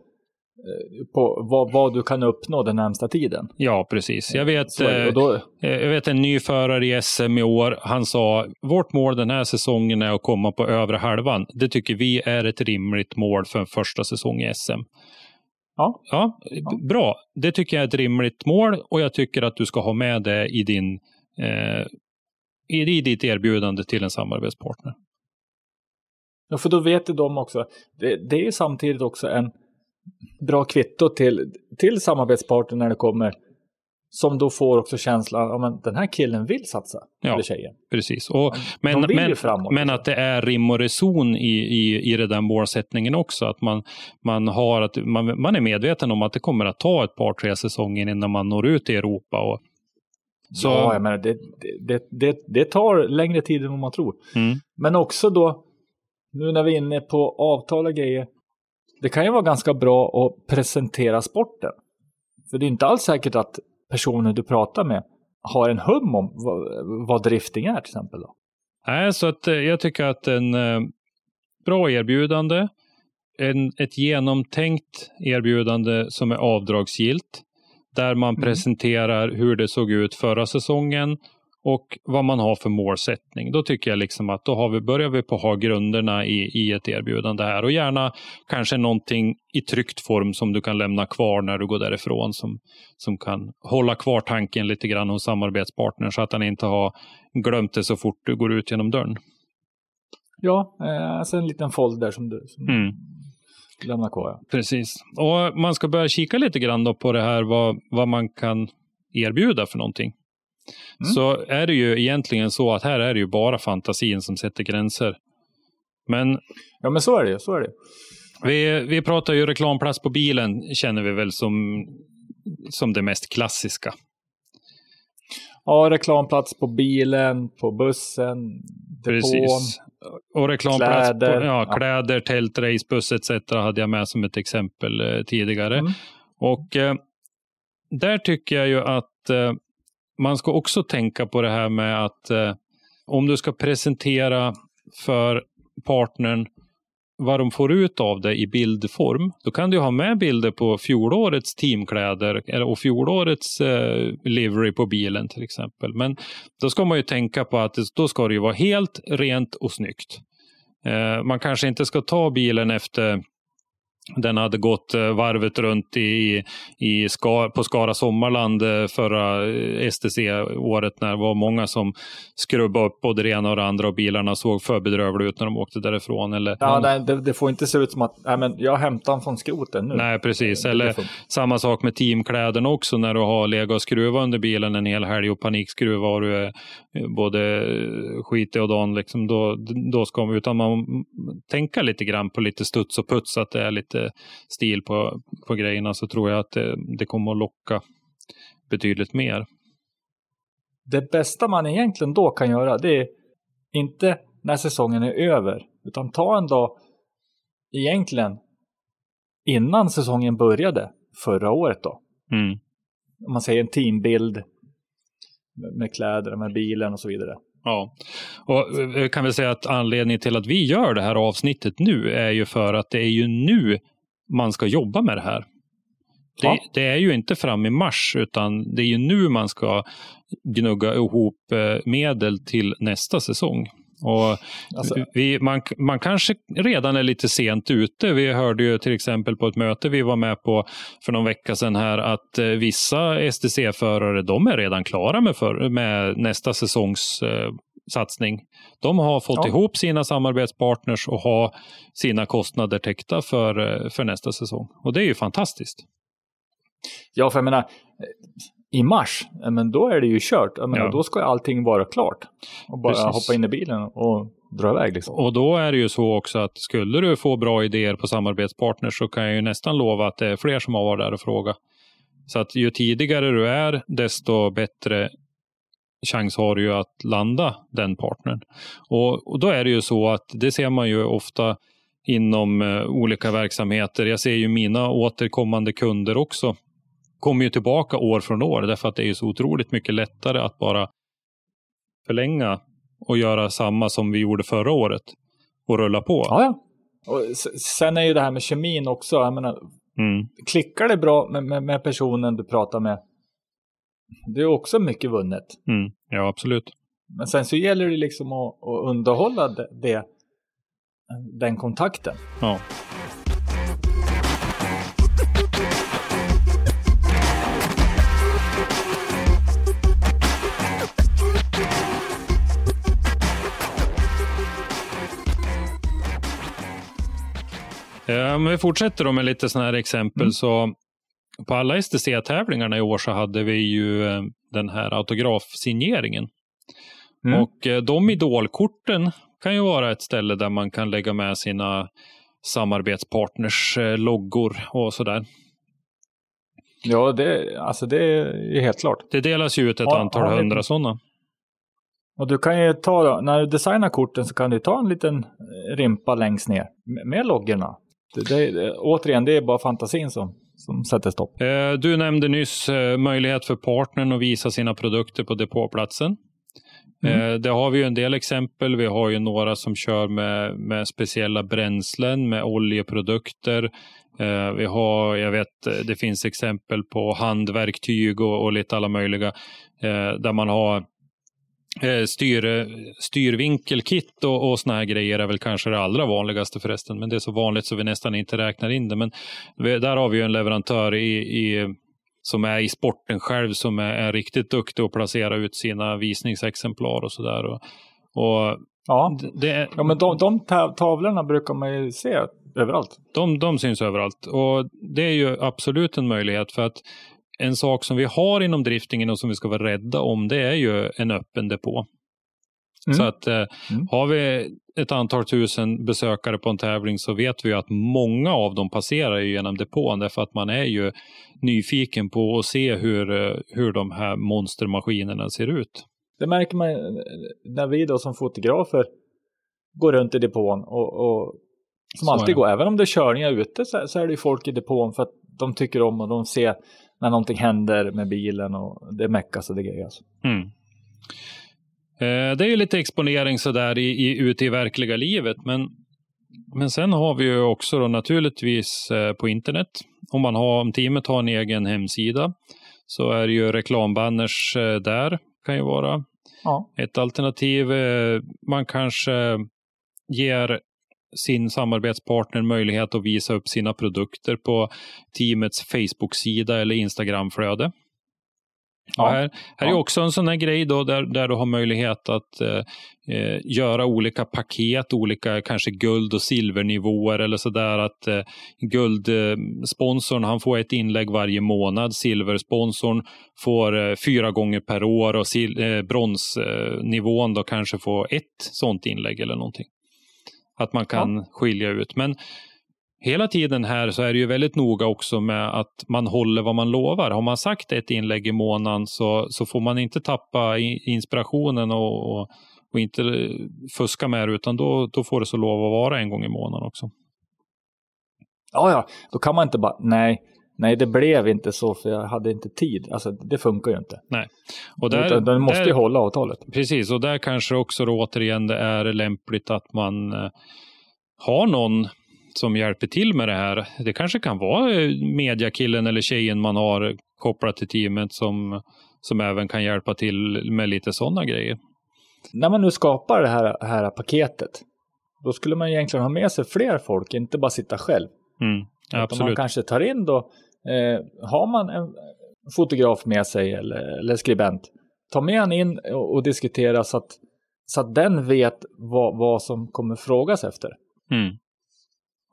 på vad, vad du kan uppnå den närmsta tiden. Ja, precis. Jag vet, det. eh, Och då, Eh, Jag vet en ny förare i SM i år. Han sa vårt mål den här säsongen är att komma på övre halvan. Det tycker vi är ett rimligt mål för en första säsong i SM. Ja. ja, bra. Det tycker jag är ett rimligt mål och jag tycker att du ska ha med det i, din, eh, i, i ditt erbjudande till en samarbetspartner. Ja, för då vet de också. Det, det är samtidigt också en bra kvitto till, till samarbetspartner när det kommer. Som då får också känslan att den här killen vill satsa. Ja, eller tjejen. Precis. Och, men, men, men liksom. att det är rim och reson i, i, i den där målsättningen också. Att man, man, har att, man, man är medveten om att det kommer att ta ett par, tre säsonger innan man når ut i Europa. Och, så, Ja, jag menar, det, det, det, det tar längre tid än vad man tror. mm, Men också då, nu när vi är inne på avtal och grejer. Det kan ju vara ganska bra att presentera sporten. För det är inte alls säkert att personen du pratar med har en hum om vad, vad drifting är till exempel. Då. Nej, så att, eh, jag tycker att en eh, bra erbjudande, en, ett genomtänkt erbjudande som är avdragsgillt, där man Mm. presenterar hur det såg ut förra säsongen och vad man har för målsättning. Då tycker jag liksom att då har vi, börjar vi på att ha grunderna i, i ett erbjudande här och gärna kanske någonting i tryckt form som du kan lämna kvar när du går därifrån som, som kan hålla kvar tanken lite grann hos samarbetspartnern så att han inte har glömt det så fort du går ut genom dörren. Ja, eh, alltså en liten folder som du som Mm. lämnar kvar. Ja. Precis. Och man ska börja kika lite grann på det här vad, vad man kan erbjuda för någonting. Mm. Så är det ju egentligen så att här är det ju bara fantasin som sätter gränser. Men ja, men så är det. Så är det. vi, vi pratar ju reklamplats på bilen känner vi väl som, som det mest klassiska. Ja, reklamplats på bilen, på bussen, depån. Precis. Och reklamplats Kläder. på ja, Ja. kläder, tält, racebuss etc. hade jag med som ett exempel eh, tidigare. Mm. Och eh, där tycker jag ju att eh, man ska också tänka på det här med att eh, om du ska presentera för partnern vad de får ut av det i bildform, då kan du ha med bilder på fjolårets teamkläder och fjolårets eh, livery på bilen till exempel. Men då ska man ju tänka på att det, då ska det ju vara helt rent och snyggt. Eh, man kanske inte ska ta bilen efter den hade gått eh, varvet runt i, i Ska, på Skara Sommarland eh, förra eh, STC-året när det var många som skrubbade upp både det ena och det andra och bilarna såg för bedrövliga ut när de åkte därifrån. Eller, Ja, nej, det, det får inte se ut som att nej, men jag hämtar den från skroten nu. Nej, precis. Eller samma sak med teamkläderna också när du har legat och skruvat under bilen en hel helg och panikskruva och du är både skitig och dan. Liksom, då, då ska man, utan man tänka lite grann på lite studs och puts, att det är lite stil på, på grejerna så tror jag att det, det kommer att locka betydligt mer. Det bästa man egentligen då kan göra det är inte när säsongen är över. Utan ta en dag egentligen innan säsongen började förra året då. Mm. Om man säger en teambild med kläder, med bilen och så vidare. Ja, och eh, jag kan väl säga att anledningen till att vi gör det här avsnittet nu är ju för att det är ju nu man ska jobba med det här. Det, Ja. det är ju inte fram i mars, utan det är ju nu man ska gnugga ihop eh, medel till nästa säsong. Och Alltså- vi, man, man kanske redan är lite sent ute. Vi hörde ju till exempel på ett möte vi var med på för någon vecka sedan här att eh, vissa STC-förare de är redan klara med, för, med nästa säsongs eh, satsning. De har fått Ja. ihop sina samarbetspartners och har sina kostnader täckta för, eh, för nästa säsong. Och det är ju fantastiskt. Ja, för jag menar, i mars, men då är det ju kört. Menar, Ja. Då ska allting vara klart. Och bara Precis. hoppa in i bilen och dra iväg. Liksom. Och då är det ju så också att skulle du få bra idéer på samarbetspartners så kan jag ju nästan lova att det är fler som har varit där och frågat. Så att ju tidigare du är, desto bättre chans har du ju att landa den partnern. Och, och då är det ju så att det ser man ju ofta inom eh, olika verksamheter. Jag ser ju mina återkommande kunder också kommer ju tillbaka år från år därför att det är så otroligt mycket lättare att bara förlänga och göra samma som vi gjorde förra året och rulla på. Ja, ja. Och sen är ju det här med kemin också. Jag menar, Mm. klickar det bra med, med, med personen du pratar med, det är också mycket vunnet. Mm. Ja, absolut. Men sen så gäller det liksom att, att underhålla det, det, den kontakten. Ja. Om vi fortsätter då med lite sådana här exempel. Mm. så På alla STC-tävlingarna i år så hade vi ju eh, den här autografsigneringen. Mm. Och eh, de idolkorten kan ju vara ett ställe där man kan lägga med sina samarbetspartners eh, loggor och sådär. Ja, det, alltså det är helt klart. Det delas ju ut ett Ja, antal ja, hundra sådana. Och du kan ju ta, när du designar korten så kan du ta en liten eh, rimpa längst ner med, med loggorna. Det, det, återigen, det är bara fantasin som, som sätter stopp. Eh, Du nämnde nyss eh, möjlighet för partnern att visa sina produkter på depåplatsen. Mm. Eh, Det har vi ju en del exempel. Vi har ju några som kör med, med speciella bränslen, med oljeprodukter. Vi har, jag vet, det finns exempel på handverktyg och, och lite alla möjliga där man har styr, styrvinkelkit och, och såna här grejer är väl kanske det allra vanligaste förresten. Men det är så vanligt så vi nästan inte räknar in det. Men där har vi ju en leverantör i, i, som är i sporten själv som är, är riktigt duktig att placera ut sina visningsexemplar och sådär. Och, och Ja, det, ja men de, de ta- tavlorna brukar man ju se överallt. de, de syns överallt. Och det är ju absolut en möjlighet för att en sak som vi har inom driftingen och som vi ska vara rädda om det är ju en öppen depå. Mm. Så att eh, Mm. har vi ett antal tusen besökare på en tävling så vet vi att många av dem passerar genom depån därför att man är ju nyfiken på att se hur, eh, hur de här monstermaskinerna ser ut. Det märker man ju när vi då som fotografer går runt i depån och, och som Så alltid går, även om det är körningar ute så, så är det ju folk i depån för att de tycker om och de ser när någonting händer med bilen och det meckas och det grejas. Mm. Eh, Det är ju lite exponering sådär i, i, ute i verkliga livet. Men, men sen har vi ju också då naturligtvis eh, på internet. Om, man har, om teamet har en egen hemsida så är det ju reklambanners eh, där. kan ju vara Ja. ett alternativ. Man kanske ger sin samarbetspartner möjlighet att visa upp sina produkter på teamets Facebook-sida eller Instagram-flöde. Ja. Här, här är Ja. också en sån här grej då där, där du har möjlighet att eh, eh, göra olika paket, olika kanske guld och silvernivåer eller sådär att eh, guldsponsorn han får ett inlägg varje månad, silversponsorn får eh, fyra gånger per år och sil- eh, bronsnivån då kanske får ett sånt inlägg eller någonting. Att man kan skilja ut. Men hela tiden här så är det ju väldigt noga också med att man håller vad man lovar. Har man sagt ett inlägg i månaden så, så får man inte tappa inspirationen och, och, och inte fuska med det utan då, då får det så lov att vara en gång i månaden också. ja, ja, då kan man inte bara, nej, nej det blev inte så för jag hade inte tid. Alltså det funkar ju inte. Och där, Utan den måste där, ju hålla avtalet. Precis, och där kanske också då återigen det är lämpligt att man eh, har någon som hjälper till med det här. Det kanske kan vara eh, mediakillen eller tjejen man har kopplat till teamet som, som även kan hjälpa till med lite sådana grejer. När man nu skapar det här, här paketet, då skulle man egentligen ha med sig fler folk, inte bara sitta själv. Mm, Utan man absolut. kanske tar in då, har man en fotograf med sig eller, eller skribent, ta med han in och, och diskutera så att, så att den vet vad, vad som kommer frågas efter. Mm.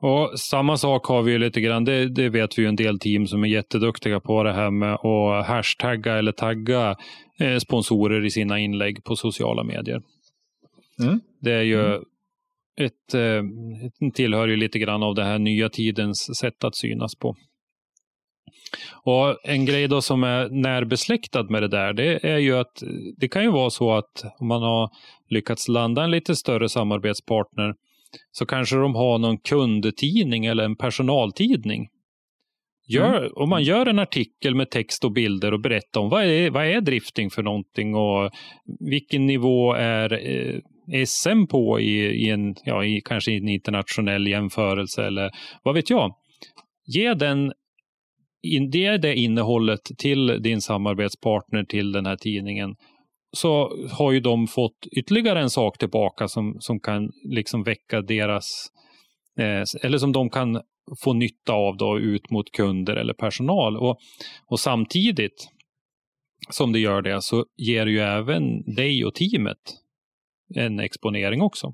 Och Samma sak har vi ju lite grann, det, det vet vi ju en del team som är jätteduktiga på det här med att hashtagga eller tagga eh, sponsorer i sina inlägg på sociala medier. Mm. Det är ju ett, eh, ett, tillhör ju lite grann av det här nya tidens sätt att synas på. Och En grej då som är närbesläktad med det där, det är ju att det kan ju vara så att om man har lyckats landa en lite större samarbetspartner så kanske de har någon kundtidning eller en personaltidning. Gör, Om man gör en artikel med text och bilder och berättar om vad är, vad är drifting för någonting och vilken nivå är eh, SM på i, i en, ja, i kanske i en internationell jämförelse eller vad vet jag. Ge den in, det, det innehållet till din samarbetspartner till den här tidningen så har ju de fått ytterligare en sak tillbaka som, som kan liksom väcka deras, eh, eller som de kan få nytta av då ut mot kunder eller personal. Och, och samtidigt som det gör det så ger det ju även dig och teamet en exponering också.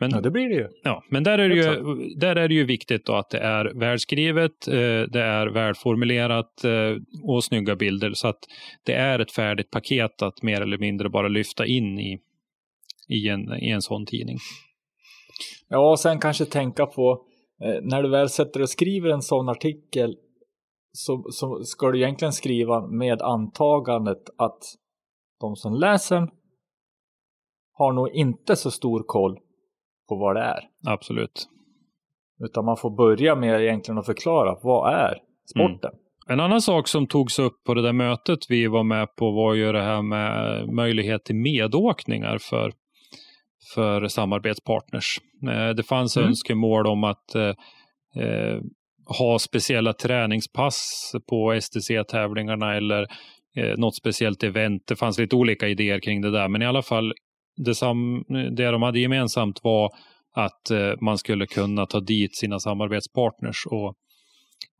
Men, Ja, det blir det ju. ja, men där, är det ju, där är det ju viktigt att det är välskrivet, eh, det är välformulerat eh, och snygga bilder. Så att det är ett färdigt paket att mer eller mindre bara lyfta in i, i, en, i en sån tidning. Ja, och sen kanske tänka på eh, när du väl sätter och skriver en sån artikel så, så ska du egentligen skriva med antagandet att de som läser har nog inte så stor koll på vad det är. Absolut. Utan man får börja med egentligen att förklara vad är sporten? En annan sak som togs upp på det där mötet vi var med på var ju det här med möjlighet till medåkningar för, för samarbetspartners. Eh, Det fanns Mm. önskemål om att eh, eh, ha speciella träningspass på STC-tävlingarna eller eh, något speciellt event. Det fanns lite olika idéer kring det där, men i alla fall det, sam, det de hade gemensamt var att eh, man skulle kunna ta dit sina samarbetspartners och,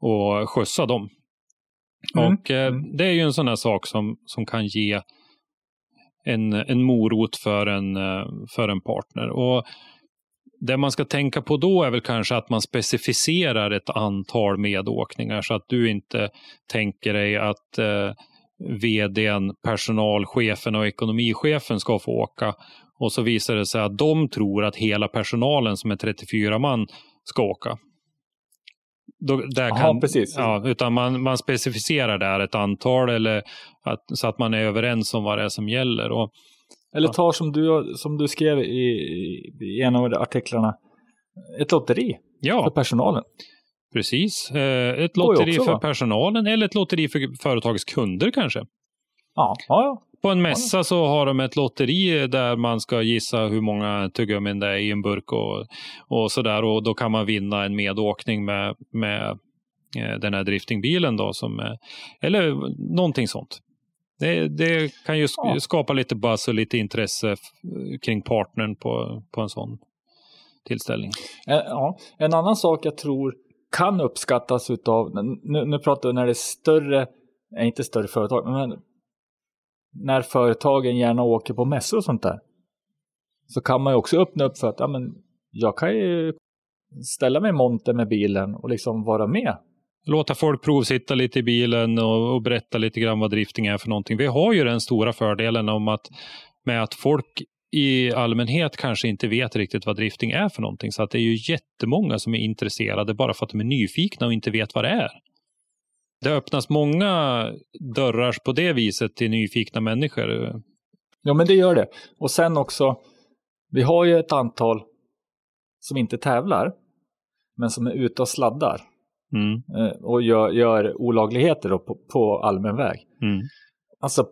och skjutsa dem. Mm. Och eh, Mm. det är ju en sån här sak som, som kan ge en, en morot för en, eh, för en partner. Och det man ska tänka på då är väl kanske att man specificerar ett antal medåkningar så att du inte tänker dig att eh, vdn, personalchefen och ekonomichefen ska få åka och så visar det sig att de tror att hela personalen som är 34 man ska åka. Då, där Jaha, kan, precis. Ja, utan man, man specificerar där ett antal eller att, så att man är överens om vad det är som gäller. Och, Eller Ja. ta som du, som du skrev i, i en av artiklarna, ett lotteri för ja, personalen. Precis. Eh, Ett lotteri också, för personalen eller ett lotteri för företagets kunder kanske. Ja, ja, ja. På en mässa så har de ett lotteri där man ska gissa hur många tuggummin det är i en burk och, och sådär. Och då kan man vinna en medåkning med, med eh, den här driftingbilen då. Som, eller någonting sånt. Det, det kan ju Ja. skapa lite buzz och lite intresse kring partnern på, på en sån tillställning. Eh, ja. En annan sak jag tror kan uppskattas utav, nu, nu pratar vi när det är större, nej inte större företag, men när företagen gärna åker på mässor och sånt där. Så kan man ju också öppna upp för att ja, men jag kan ju ställa mig i monter med bilen och liksom vara med. låta folk provsitta lite i bilen och, och berätta lite grann vad drifting är för någonting. Vi har ju den stora fördelen om att med att folk i allmänhet kanske inte vet riktigt vad drifting är för någonting. Så att det är ju jättemånga som är intresserade bara för att de är nyfikna och inte vet vad det är. Det öppnas många dörrar på det viset till nyfikna människor. Ja, men det gör det. Och sen också, vi har ju ett antal som inte tävlar, men som är ute och sladdar Mm, eh, och gör, gör olagligheter på, på allmän väg. mm, Alltså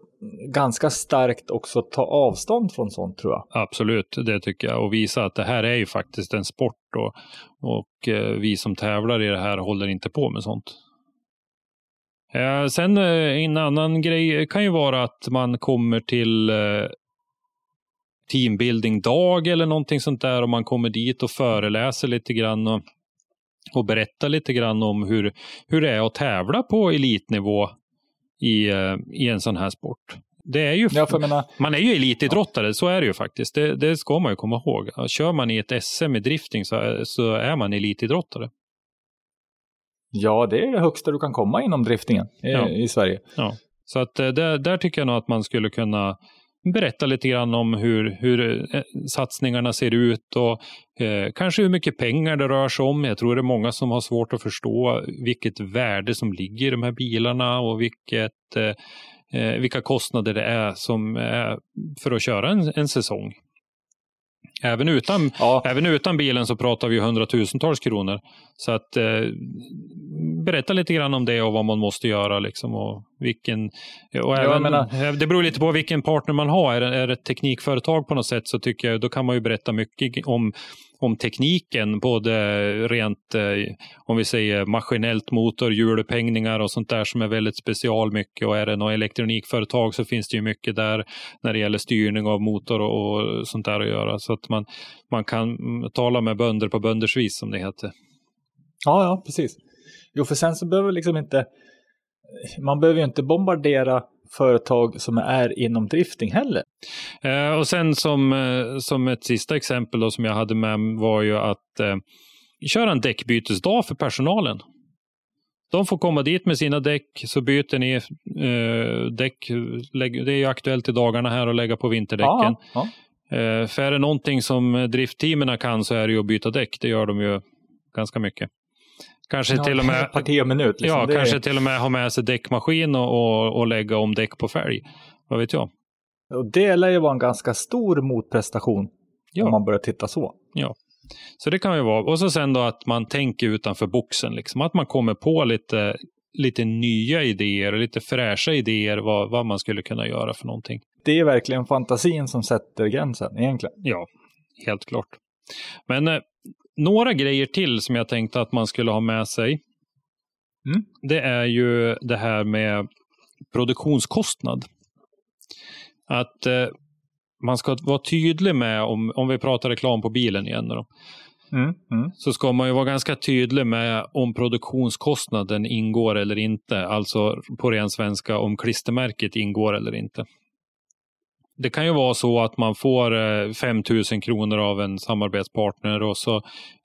ganska starkt också ta avstånd från sånt tror jag. absolut, det tycker jag. Och visa att det här är ju faktiskt en sport och, och eh, vi som tävlar i det här håller inte på med sånt. Eh, sen eh, en annan grej kan ju vara att man kommer till eh, teambuilding-dag eller någonting sånt där och man kommer dit och föreläser lite grann och, och berättar lite grann om hur, hur det är att tävla på elitnivå i, eh, i en sån här sport. Det är ju, Ja, menar, man är ju elitidrottare, så är det ju faktiskt. Det, det ska man ju komma ihåg. Kör man i ett SM i drifting så är, så är man elitidrottare. ja, det är det högsta du kan komma inom driftingen i, Ja. i Sverige. Ja. Så att eh, där, där tycker jag nog att man skulle kunna berätta lite grann om hur, hur eh, satsningarna ser ut och eh, kanske hur mycket pengar det rör sig om. Jag tror det är många som har svårt att förstå vilket värde som ligger i de här bilarna och vilket, eh, eh vilka kostnader det är som är för att köra en, en säsong. Även utan, Ja, även utan bilen så pratar vi hundratusentals kronor. Så att eh, berätta lite grann om det och vad man måste göra. Liksom, och vilken, och även, menar- det beror lite på vilken partner man har. Är det, är det ett teknikföretag på något sätt så tycker jag då kan man ju berätta mycket om, om tekniken. Både rent, eh, om vi säger maskinellt motor, hjulupphängningar och sånt där som är väldigt special mycket. Och är det något elektronikföretag så finns det ju mycket där när det gäller styrning av motor och, sånt där att göra. Så att man, man kan tala med bönder på bönders vis som det heter. ja, ja, precis. Jo, för sen så behöver liksom inte, man behöver ju inte bombardera företag som är inom drifting heller. Eh, och sen som, eh, som ett sista exempel då, som jag hade med var ju att eh, köra en däckbytesdag för personalen. De får komma dit med sina däck, så byter ni eh, däck. Det är ju aktuellt i dagarna här att lägga på vinterdäcken. Ja, ja. Eh, för är det någonting som driftteamen kan så är det ju att byta däck. Det gör de ju ganska mycket. Kanske Ja, till och med, Parti och minut. Liksom. ja, Det är- kanske till och med ha med sig däckmaskin och, och, och lägga om däck på fälg. Vad vet jag? Och det lär ju vara en ganska stor motprestation Ja. om man börjar titta så. Så det kan ju vara. Och så sen då att man tänker utanför boxen. Liksom. Att man kommer på lite, lite nya idéer, lite fräscha idéer vad, vad man skulle kunna göra för någonting. Det är verkligen fantasin som sätter gränsen egentligen. Ja, helt klart. Men eh, några grejer till som jag tänkte att man skulle ha med sig. Mm. Det är ju det här med produktionskostnad. Att eh, man ska vara tydlig med, om, om vi pratar reklam på bilen igen då, Mm. Mm. så ska man ju vara ganska tydlig med om produktionskostnaden ingår eller inte. Alltså på ren svenska om klistermärket ingår eller inte. Det kan ju vara så att man får eh, 5 000 kronor av en samarbetspartner och så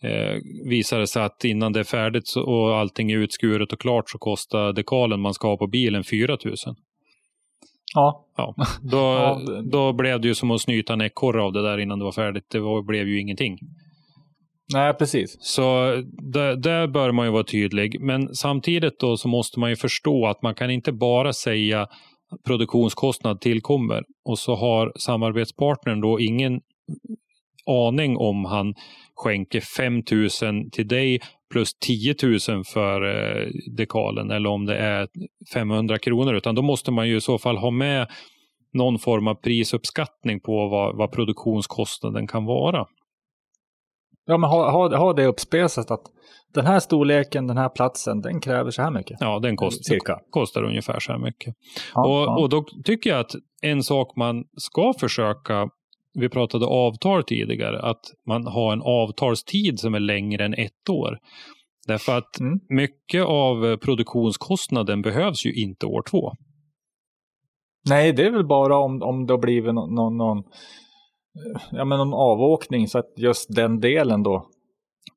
eh, visar det sig att innan det är färdigt och allting är utskuret och klart så kostar dekalen man ska ha på bilen 4 000. Ja, Ja, då, Ja, det- då blev det ju som att snyta en ekorre av det där innan det var färdigt. Det var, blev ju ingenting. nej precis. Så där, där bör man ju vara tydlig. Men samtidigt då så måste man ju förstå att man kan inte bara säga produktionskostnad tillkommer och så har samarbetspartnern då ingen aning om han skänker 5 000 till dig plus 10 000 för eh, dekalen eller om det är 500 kronor utan då måste man ju i så fall ha med någon form av prisuppskattning på vad, vad produktionskostnaden kan vara. Ja, men ha, ha, ha det uppspesat att den här storleken, den här platsen, den kräver så här mycket. Ja, den kostar, Cirka. kostar ungefär så här mycket. Ja, och, ja. och då tycker jag att en sak man ska försöka, vi pratade avtal tidigare, att man har en avtalstid som är längre än ett år. Därför att Mm. mycket av produktionskostnaden behövs ju inte år två. Nej, det är väl bara om, om det har blivit någon, någon, någon, ja, men någon avåkning så att just den delen då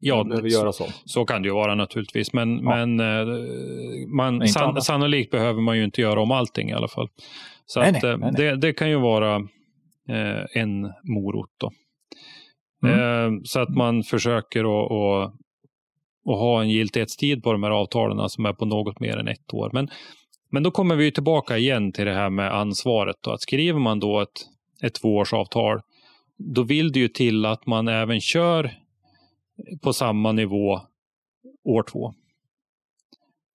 Ja, behöver så, göras om. så kan det ju vara naturligtvis. Men, Ja. men eh, man, san, sannolikt behöver man ju inte göra om allting i alla fall. Så Nej, att, nej, eh, nej, nej. Det, det kan ju vara eh, en morot. Då. Mm. Eh, så att man försöker att, att ha en giltighetstid på de här avtalen som är på något mer än ett år. Men, men då kommer vi tillbaka igen till det här med ansvaret. Då. Att skriver man då ett, ett tvåårsavtal, då vill det ju till att man även kör på samma nivå år två.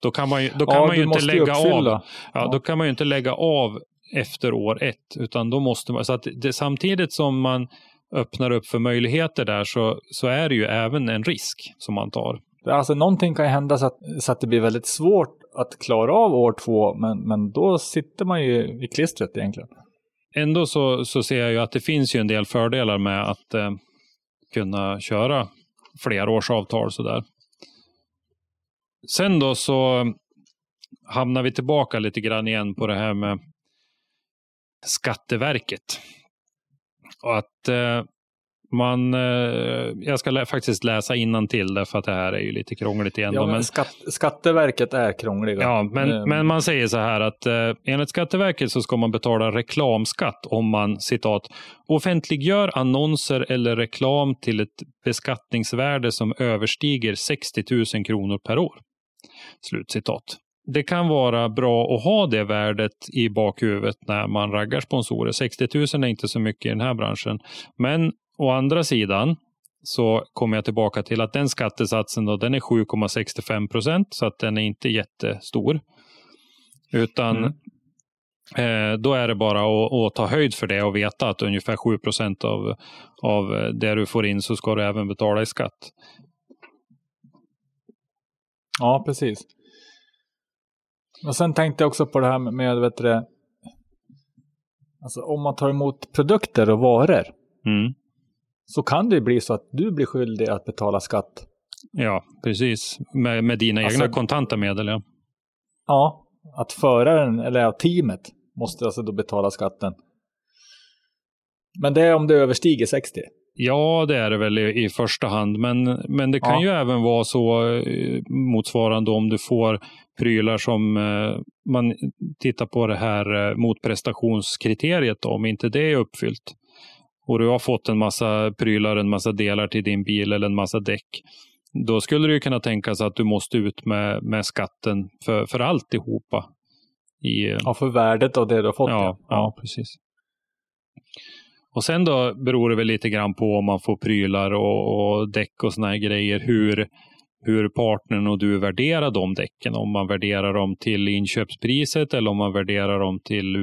Då kan man ju, då kan ja, man ju inte lägga av. uppfylla. Ja, Ja. Då kan man ju inte lägga av efter år ett, utan då måste man, så att det, samtidigt som man öppnar upp för möjligheter där så, så är det ju även en risk som man tar. Alltså någonting kan hända så att, så att det blir väldigt svårt att klara av år två, men, men då sitter man ju i klistret egentligen. Ändå så, så ser jag ju att det finns ju en del fördelar med att eh, kunna köra flerårsavtal sådär. Sen då så hamnar vi tillbaka lite grann igen på det här med Skatteverket. Och att eh, man, eh, jag ska lä- faktiskt läsa till därför att det här är ju lite krångligt igen. Ja, men men, skatt, Skatteverket är krångliga. Ja, men, Eh, men man säger så här att eh, enligt Skatteverket så ska man betala reklamskatt om man citat offentliggör annonser eller reklam till ett beskattningsvärde som överstiger 60 000 kronor per år. Slut citat. Det kan vara bra att ha det värdet i bakhuvudet när man raggar sponsorer. 60 000 är inte så mycket i den här branschen. Men å andra sidan så kommer jag tillbaka till att den skattesatsen då, den är 7,65 procent så att den är inte jättestor. Utan Mm. eh, då är det bara att, att ta höjd för det och veta att ungefär 7 procent av, av det du får in så ska du även betala i skatt. Ja, precis. Och sen tänkte jag också på det här med, vet du, alltså om man tar emot produkter och varor Mm. Så kan det bli så att du blir skyldig att betala skatt. Ja, precis. Med, med dina Alltså- egna kontanta medel. Ja. Ja, att föraren eller teamet måste alltså då betala skatten. Men det är om det överstiger 60? Ja, det är det väl i, i första hand. Men, men det kan Ja. ju även vara så eh, motsvarande om du får prylar som eh, man tittar på det här eh, motprestationskriteriet. Då, om inte det är uppfyllt och du har fått en massa prylar, en massa delar till din bil eller en massa däck. Då skulle det ju kunna tänkas att du måste ut med, med skatten för, för alltihopa. I, Ja, för värdet av det du har fått. Ja, ja, precis. Och sen då beror det väl lite grann på om man får prylar och, och däck och såna här grejer. Hur, hur partnern och du värderar de däcken. Om man värderar dem till inköpspriset eller om man värderar dem till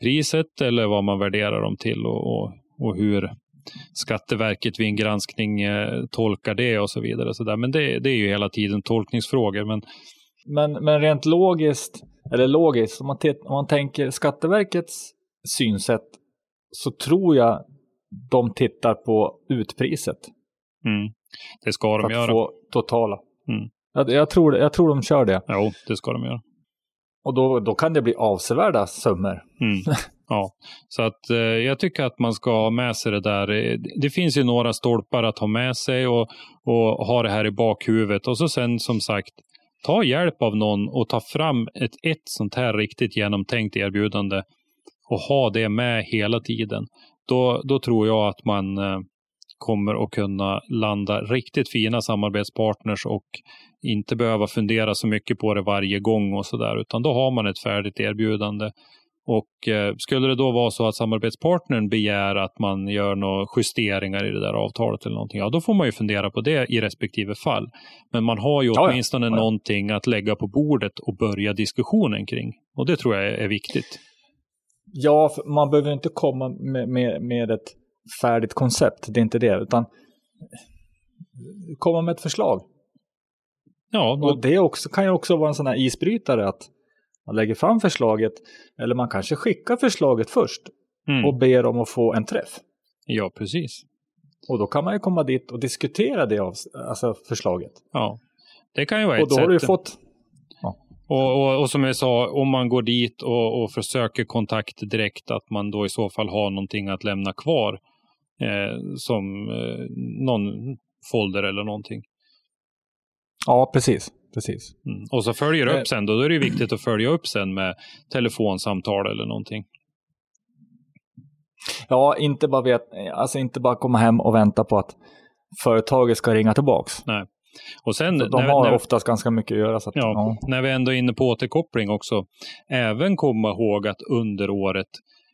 utförsäljningspriset eller vad man värderar dem till och, och, och hur Skatteverket vid en granskning eh, tolkar det och så vidare. Så där. Men det, det är ju hela tiden tolkningsfrågor. Men Men, men rent logiskt, eller logiskt, om man, om man tänker Skatteverkets synsätt så tror jag de tittar på utpriset mm, det ska för de att göra. få totala. Mm. Jag, jag, tror, jag tror de kör det. Jo, det ska de göra. Och då, då kan det bli avsevärda summor. Mm. Ja, så att eh, jag tycker att man ska ha med sig det där. Eh, det finns ju några stolpar att ha med sig och, och ha det här i bakhuvudet. Och så sen som sagt, ta hjälp av någon och ta fram ett, ett sånt här riktigt genomtänkt erbjudande och ha det med hela tiden. Då, då tror jag att man eh, kommer att kunna landa riktigt fina samarbetspartners och inte behöva fundera så mycket på det varje gång och så där, utan då har man ett färdigt erbjudande. Och eh, skulle det då vara så att samarbetspartnern begär att man gör några justeringar i det där avtalet eller någonting, ja då får man ju fundera på det i respektive fall. Men man har ju åtminstone Ja, ja. någonting att lägga på bordet och börja diskussionen kring. Och det tror jag är, är viktigt. Ja, man behöver inte komma med, med, med ett färdigt koncept, det är inte det, utan komma med ett förslag. Ja, då, Och det också, kan ju också vara en sån här isbrytare att man lägger fram förslaget, eller man kanske skickar förslaget först mm, och ber om att få en träff. ja, precis. Och då kan man ju komma dit och diskutera det av, alltså förslaget. Ja. Det kan ju vara Och ett då har du sätt. fått, Och, och, och som jag sa, om man går dit och, och försöker kontakt direkt, att man då i så fall har någonting att lämna kvar. Eh, som eh, någon folder eller någonting. ja precis, precis. Mm. Och så följer Eh. upp sen, då, då är det viktigt att följa upp sen med telefonsamtal eller någonting. Ja, inte bara, vet, alltså inte bara komma hem och vänta på att företaget ska ringa tillbaks. Och sen, de när, har när, oftast ganska mycket att göra. Så att, Ja, ja. när vi ändå är inne på återkoppling också, även komma ihåg att under året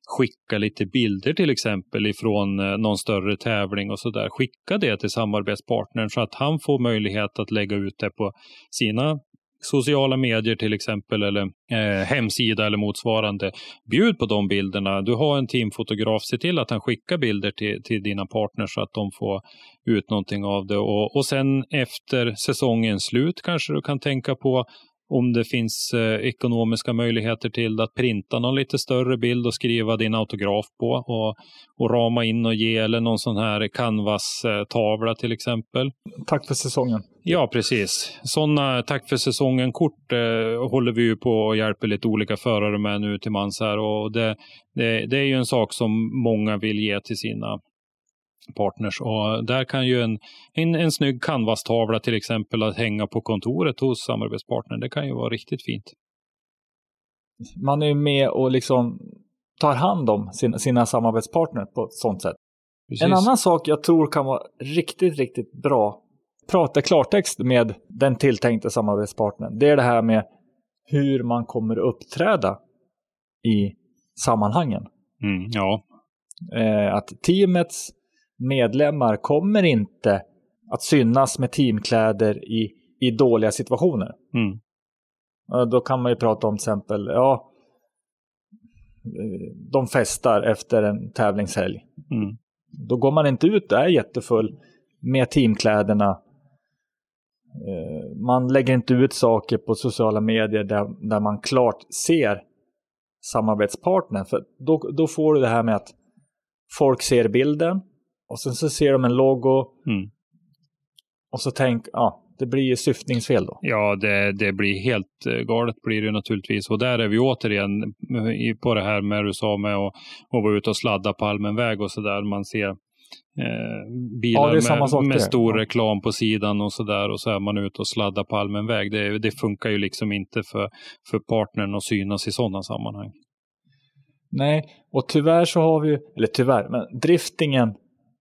skicka lite bilder till exempel ifrån eh, någon större tävling och sådär. Skicka det till samarbetspartnern så att han får möjlighet att lägga ut det på sina sociala medier till exempel eller eh, hemsida eller motsvarande. Bjud på de bilderna. Du har en teamfotograf, se till att han skickar bilder till, till dina partners så att de får ut någonting av det. Och, och sen efter säsongens slut kanske du kan tänka på om det finns eh, ekonomiska möjligheter till att printa någon lite större bild och skriva din autograf på och, och rama in och ge eller någon sån här canvas-tavla till exempel. Tack för säsongen. Ja, precis. Sådana tack för säsongen-kort eh, håller vi ju på och hjälper lite olika förare med nu till mans här och det, det, det är ju en sak som många vill ge till sina partners och där kan ju en, en, en snygg canvas-tavla till exempel att hänga på kontoret hos samarbetspartnern, det kan ju vara riktigt fint. Man är ju med och liksom tar hand om sina, sina samarbetspartner på ett sånt sätt. Precis. En annan sak jag tror kan vara riktigt, riktigt bra. Prata klartext med den tilltänkta samarbetspartnern. Det är det här med hur man kommer uppträda i sammanhangen. Mm, ja, Eh, att teamets medlemmar kommer inte att synas med teamkläder i, i dåliga situationer. mm, Då kan man ju prata om till exempel, ja, de festar efter en tävlingshelg. mm, Då går man inte ut och är jättefull med teamkläderna. Eh, Man lägger inte ut saker på sociala medier där, där man klart ser samarbetspartnern. För då, då får du det här med att folk ser bilden och sen så ser de en logo mm. och så tänk, ja, det blir syftningsfel då. Ja, det, det blir helt eh, galet blir det naturligtvis. Och där är vi återigen på det här med du sa med att, att vara ute och sladda på allmän väg och så där. Man ser eh, bilar ja, med, med stor ja. reklam på sidan och så där och så är man ute och sladdar på allmän väg. Det, det funkar ju liksom inte för, för partnern att synas i sådana sammanhang. Nej, och tyvärr så har vi, eller tyvärr, men driftingen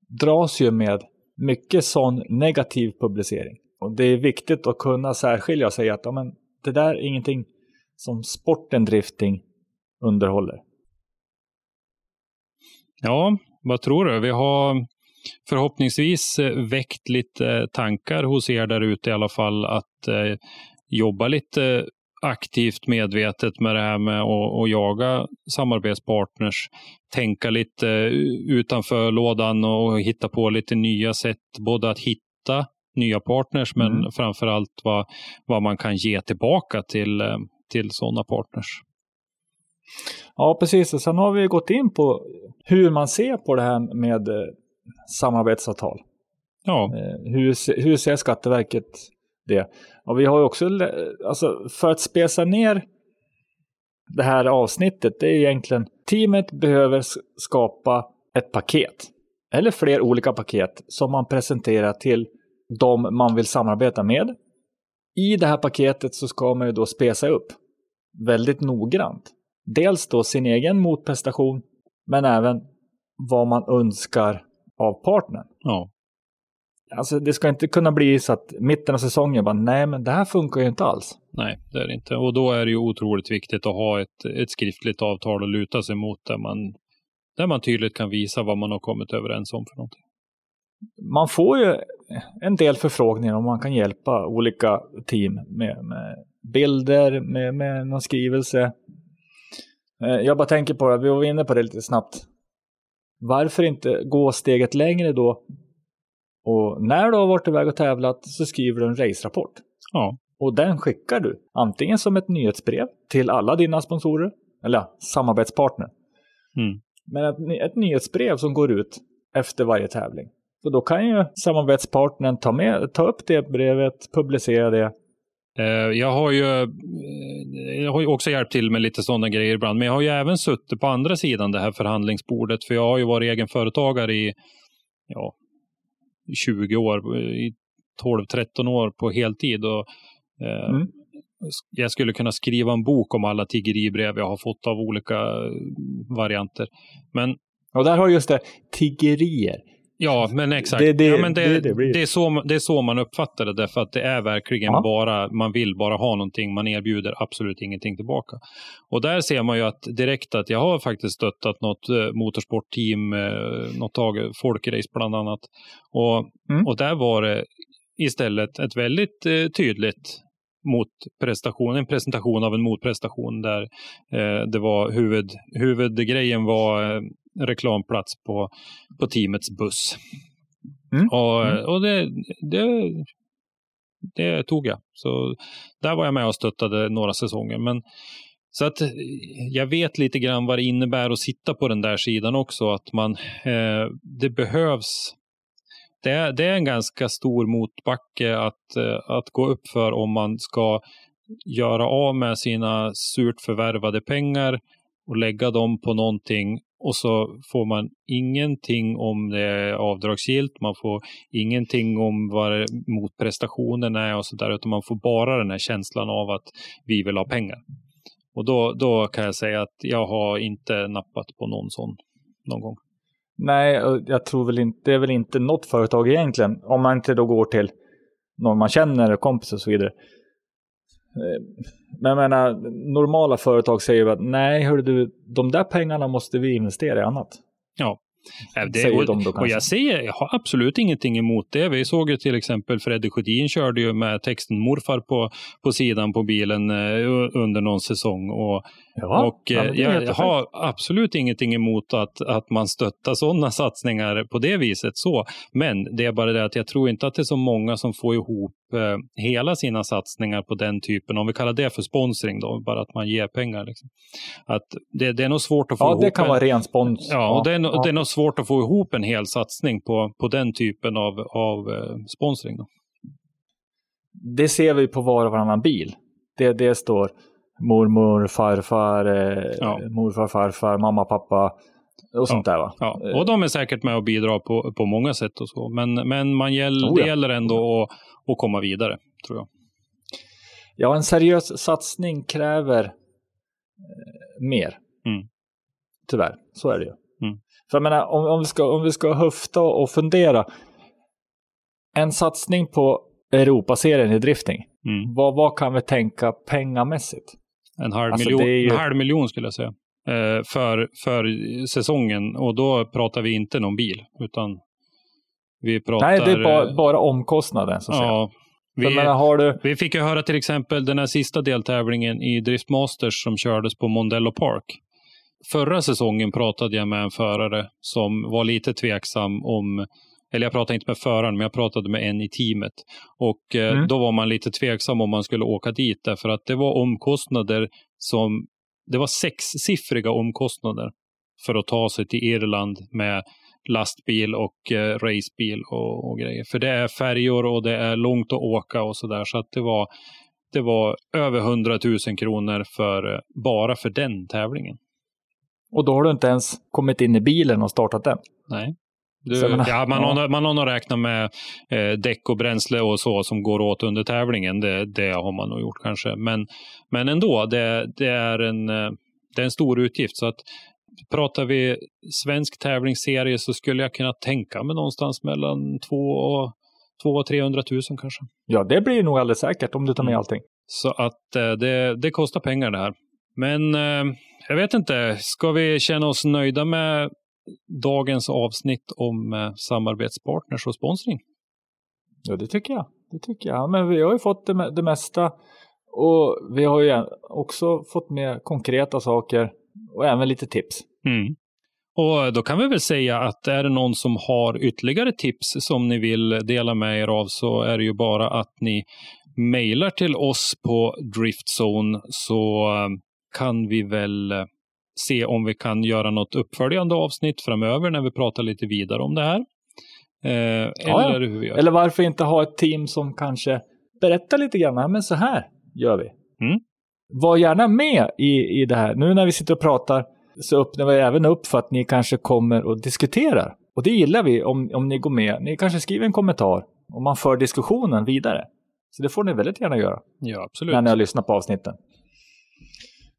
dras ju med mycket sån negativ publicering. Och det är viktigt att kunna särskilja och säga att ja, men, det där är ingenting som sporten drifting underhåller. Ja, vad tror du? Vi har förhoppningsvis eh, väckt lite tankar hos er där ute i alla fall att eh, jobba lite aktivt medvetet med det här med att, att jaga samarbetspartners. Tänka lite utanför lådan och hitta på lite nya sätt, både att hitta nya partners men mm. framför allt vad, vad man kan ge tillbaka till, till sådana partners. Ja, precis. Och sen har vi gått in på hur man ser på det här med eh, samarbetsavtal. Ja. Eh, hur, hur ser Skatteverket det? Och vi har också, alltså för att spesa ner det här avsnittet, det är egentligen teamet behöver skapa ett paket. Eller fler olika paket som man presenterar till de man vill samarbeta med. I det här paketet så ska man ju då spesa upp väldigt noggrant. Dels då sin egen motprestation, men även vad man önskar av partnern. Ja. Alltså det ska inte kunna bli så att mitten av säsongen bara, nej men det här funkar ju inte alls. Nej, det är det inte. Och då är det ju otroligt viktigt att ha ett, ett skriftligt avtal att luta sig mot där man, där man tydligt kan visa vad man har kommit överens om för någonting. Man får ju en del förfrågningar om man kan hjälpa olika team med, med bilder, med, med någon skrivelse. Eh, jag bara tänker på det, vi var inne på det lite snabbt. Varför inte gå steget längre då och när du har varit iväg och tävlat så skriver du en race-rapport. Ja. Och den skickar du antingen som ett nyhetsbrev till alla dina sponsorer, eller samarbetspartner. Mm. Men ett, ett nyhetsbrev som går ut efter varje tävling. Så då kan ju samarbetspartnern ta, med, ta upp det brevet, publicera det. Eh, jag har, ju, eh, jag har ju också hjälpt till med lite sådana grejer ibland, men jag har ju även suttit på andra sidan det här förhandlingsbordet, för jag har ju varit egen företagare i ja, 20 år, i 12-13 år på heltid. Och, eh, mm. Jag skulle kunna skriva en bok om alla tiggeribrev jag har fått av olika varianter. Men, och där har just det, tiggerier. Ja, men exakt. Det, det, ja, men det, det, är så, det är så man uppfattar det, därför att det är verkligen ja. bara, man vill bara ha någonting, man erbjuder absolut ingenting tillbaka. Och där ser man ju att direkt att jag har faktiskt stöttat något eh, motorsportteam, eh, något tag, folkrace bland annat. Och, mm. och där var det istället ett väldigt eh, tydligt motprestation, en presentation av en motprestation där eh, det var huvud, huvudgrejen var eh, reklamplats på, på teamets buss. Mm. Och, mm. och det, det, det, tog jag. Så där var jag med och stöttade några säsonger. Men, så att jag vet lite grann vad det innebär att sitta på den där sidan också. Att man, eh, det behövs det är, det är en ganska stor motbacke att, eh, att gå upp för om man ska göra av med sina surt förvärvade pengar och lägga dem på någonting och så får man ingenting om det är avdragsgillt, man får ingenting om vad motprestationen är och sådär, utan man får bara den här känslan av att vi vill ha pengar. Och då, då kan jag säga att jag har inte nappat på någon sån någon gång. Nej, jag tror väl inte, det är väl inte något företag egentligen, om man inte då går till någon man känner, kompis och så vidare. Eh, men jag menar, normala företag säger att nej, hör du, de där pengarna måste vi investera i annat. Ja, det, och, de och, jag säger, jag har absolut ingenting emot det. Vi såg ju till exempel Freddy Sjödin körde ju med texten morfar på, på sidan på bilen eh, under någon säsong. Och, ja, och eh, jag, jag har absolut ingenting emot att, att man stöttar sådana satsningar på det viset. så. Men det är bara det att jag tror inte att det är så många som får ihop eh, hela sina satsningar på den typen, om vi kallar det för sponsring då, bara att man ger pengar. Liksom. Att det, det är nog svårt att få ja, ihop. Ja, det kan en, vara ren spons. Ja, och det är, ja. det är nog svårt att få ihop en hel satsning på, på den typen av, av eh, sponsring. Då. det ser vi på var och varannan bil. Det, det står mormor, farfar, eh, Ja. morfar, farfar, mamma, pappa och sånt där va? Ja, och de är säkert med och bidrar på, på många sätt och så. Men, men man gäll, Oh ja. det gäller ändå att, att komma vidare, tror jag. Ja, en seriös satsning kräver eh, mer. Mm. Tyvärr, så är det ju. Mm. För jag menar, om, om, vi ska, om vi ska höfta och fundera. En satsning på Europaserien i drifting. Mm. Vad, vad kan vi tänka pengamässigt? En, halv Alltså, miljon, ju- en halv miljon skulle jag säga. Eh, för, för säsongen. Och då pratar vi inte någon bil. Utan vi pratar... Nej, det är bara, eh, bara omkostnaden. Så att säga. Ja, jag vi, menar, du, vi fick ju höra till exempel den här sista deltävlingen i Drift Masters som kördes på Mondello Park. Förra säsongen pratade jag med en förare som var lite tveksam om, eller jag pratade inte med föraren, men jag pratade med en i teamet. Och eh, Mm. då var man lite tveksam om man skulle åka dit, därför att det var omkostnader som, det var sexsiffriga omkostnader för att ta sig till Irland med lastbil och eh, racebil och, och grejer. För det är färjor och det är långt att åka och sådär. Så att det var, det var över 100 000 kronor för, eh, bara för den tävlingen. och då har du inte ens kommit in i bilen och startat den. Nej. Du, ja, man. Har, man har nog räknat med eh, däck och bränsle och så som går åt under tävlingen. Det, det har man nog gjort kanske. Men, men ändå, det, det, är en, eh, det är en stor utgift. Så att pratar vi svensk tävlingsserie så skulle jag kunna tänka mig någonstans mellan 2 och, 2 och 300 000 kanske. Ja, det blir nog alldeles säkert om du tar med Mm. allting. Så att eh, det, det kostar pengar det här. Men eh, jag vet inte, ska vi känna oss nöjda med dagens avsnitt om eh, samarbetspartners och sponsring? Ja, det tycker jag. Det tycker jag. Men vi har ju fått det, det mesta. Och vi har ju också fått med konkreta saker och även lite tips. Mm. Och då kan vi väl säga att är det någon som har ytterligare tips som ni vill dela med er av så är det ju bara att ni mejlar till oss på Driftzone så eh, kan vi väl eh, se om vi kan göra något uppföljande avsnitt framöver när vi pratar lite vidare om det här. Eh, ja. eller hur vi gör. Eller varför inte ha ett team som kanske berättar lite grann. "Ja, Men så här gör vi. Mm. Var gärna med i, i det här. Nu när vi sitter och pratar så öppnar vi även upp för att ni kanske kommer och diskuterar. Och det gillar vi om, om ni går med. Ni kanske skriver en kommentar och man för diskussionen vidare. Så det får ni väldigt gärna göra. Ja, absolut. när ni har lyssnat på avsnitten.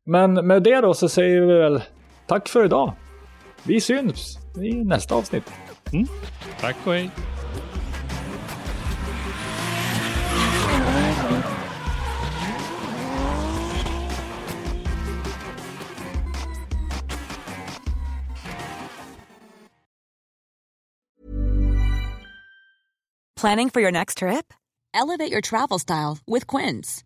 Men med det då så säger vi väl tack för idag. Vi syns i nästa avsnitt. Tack och hej. Planning for your next trip? Elevate your travel style with Quince.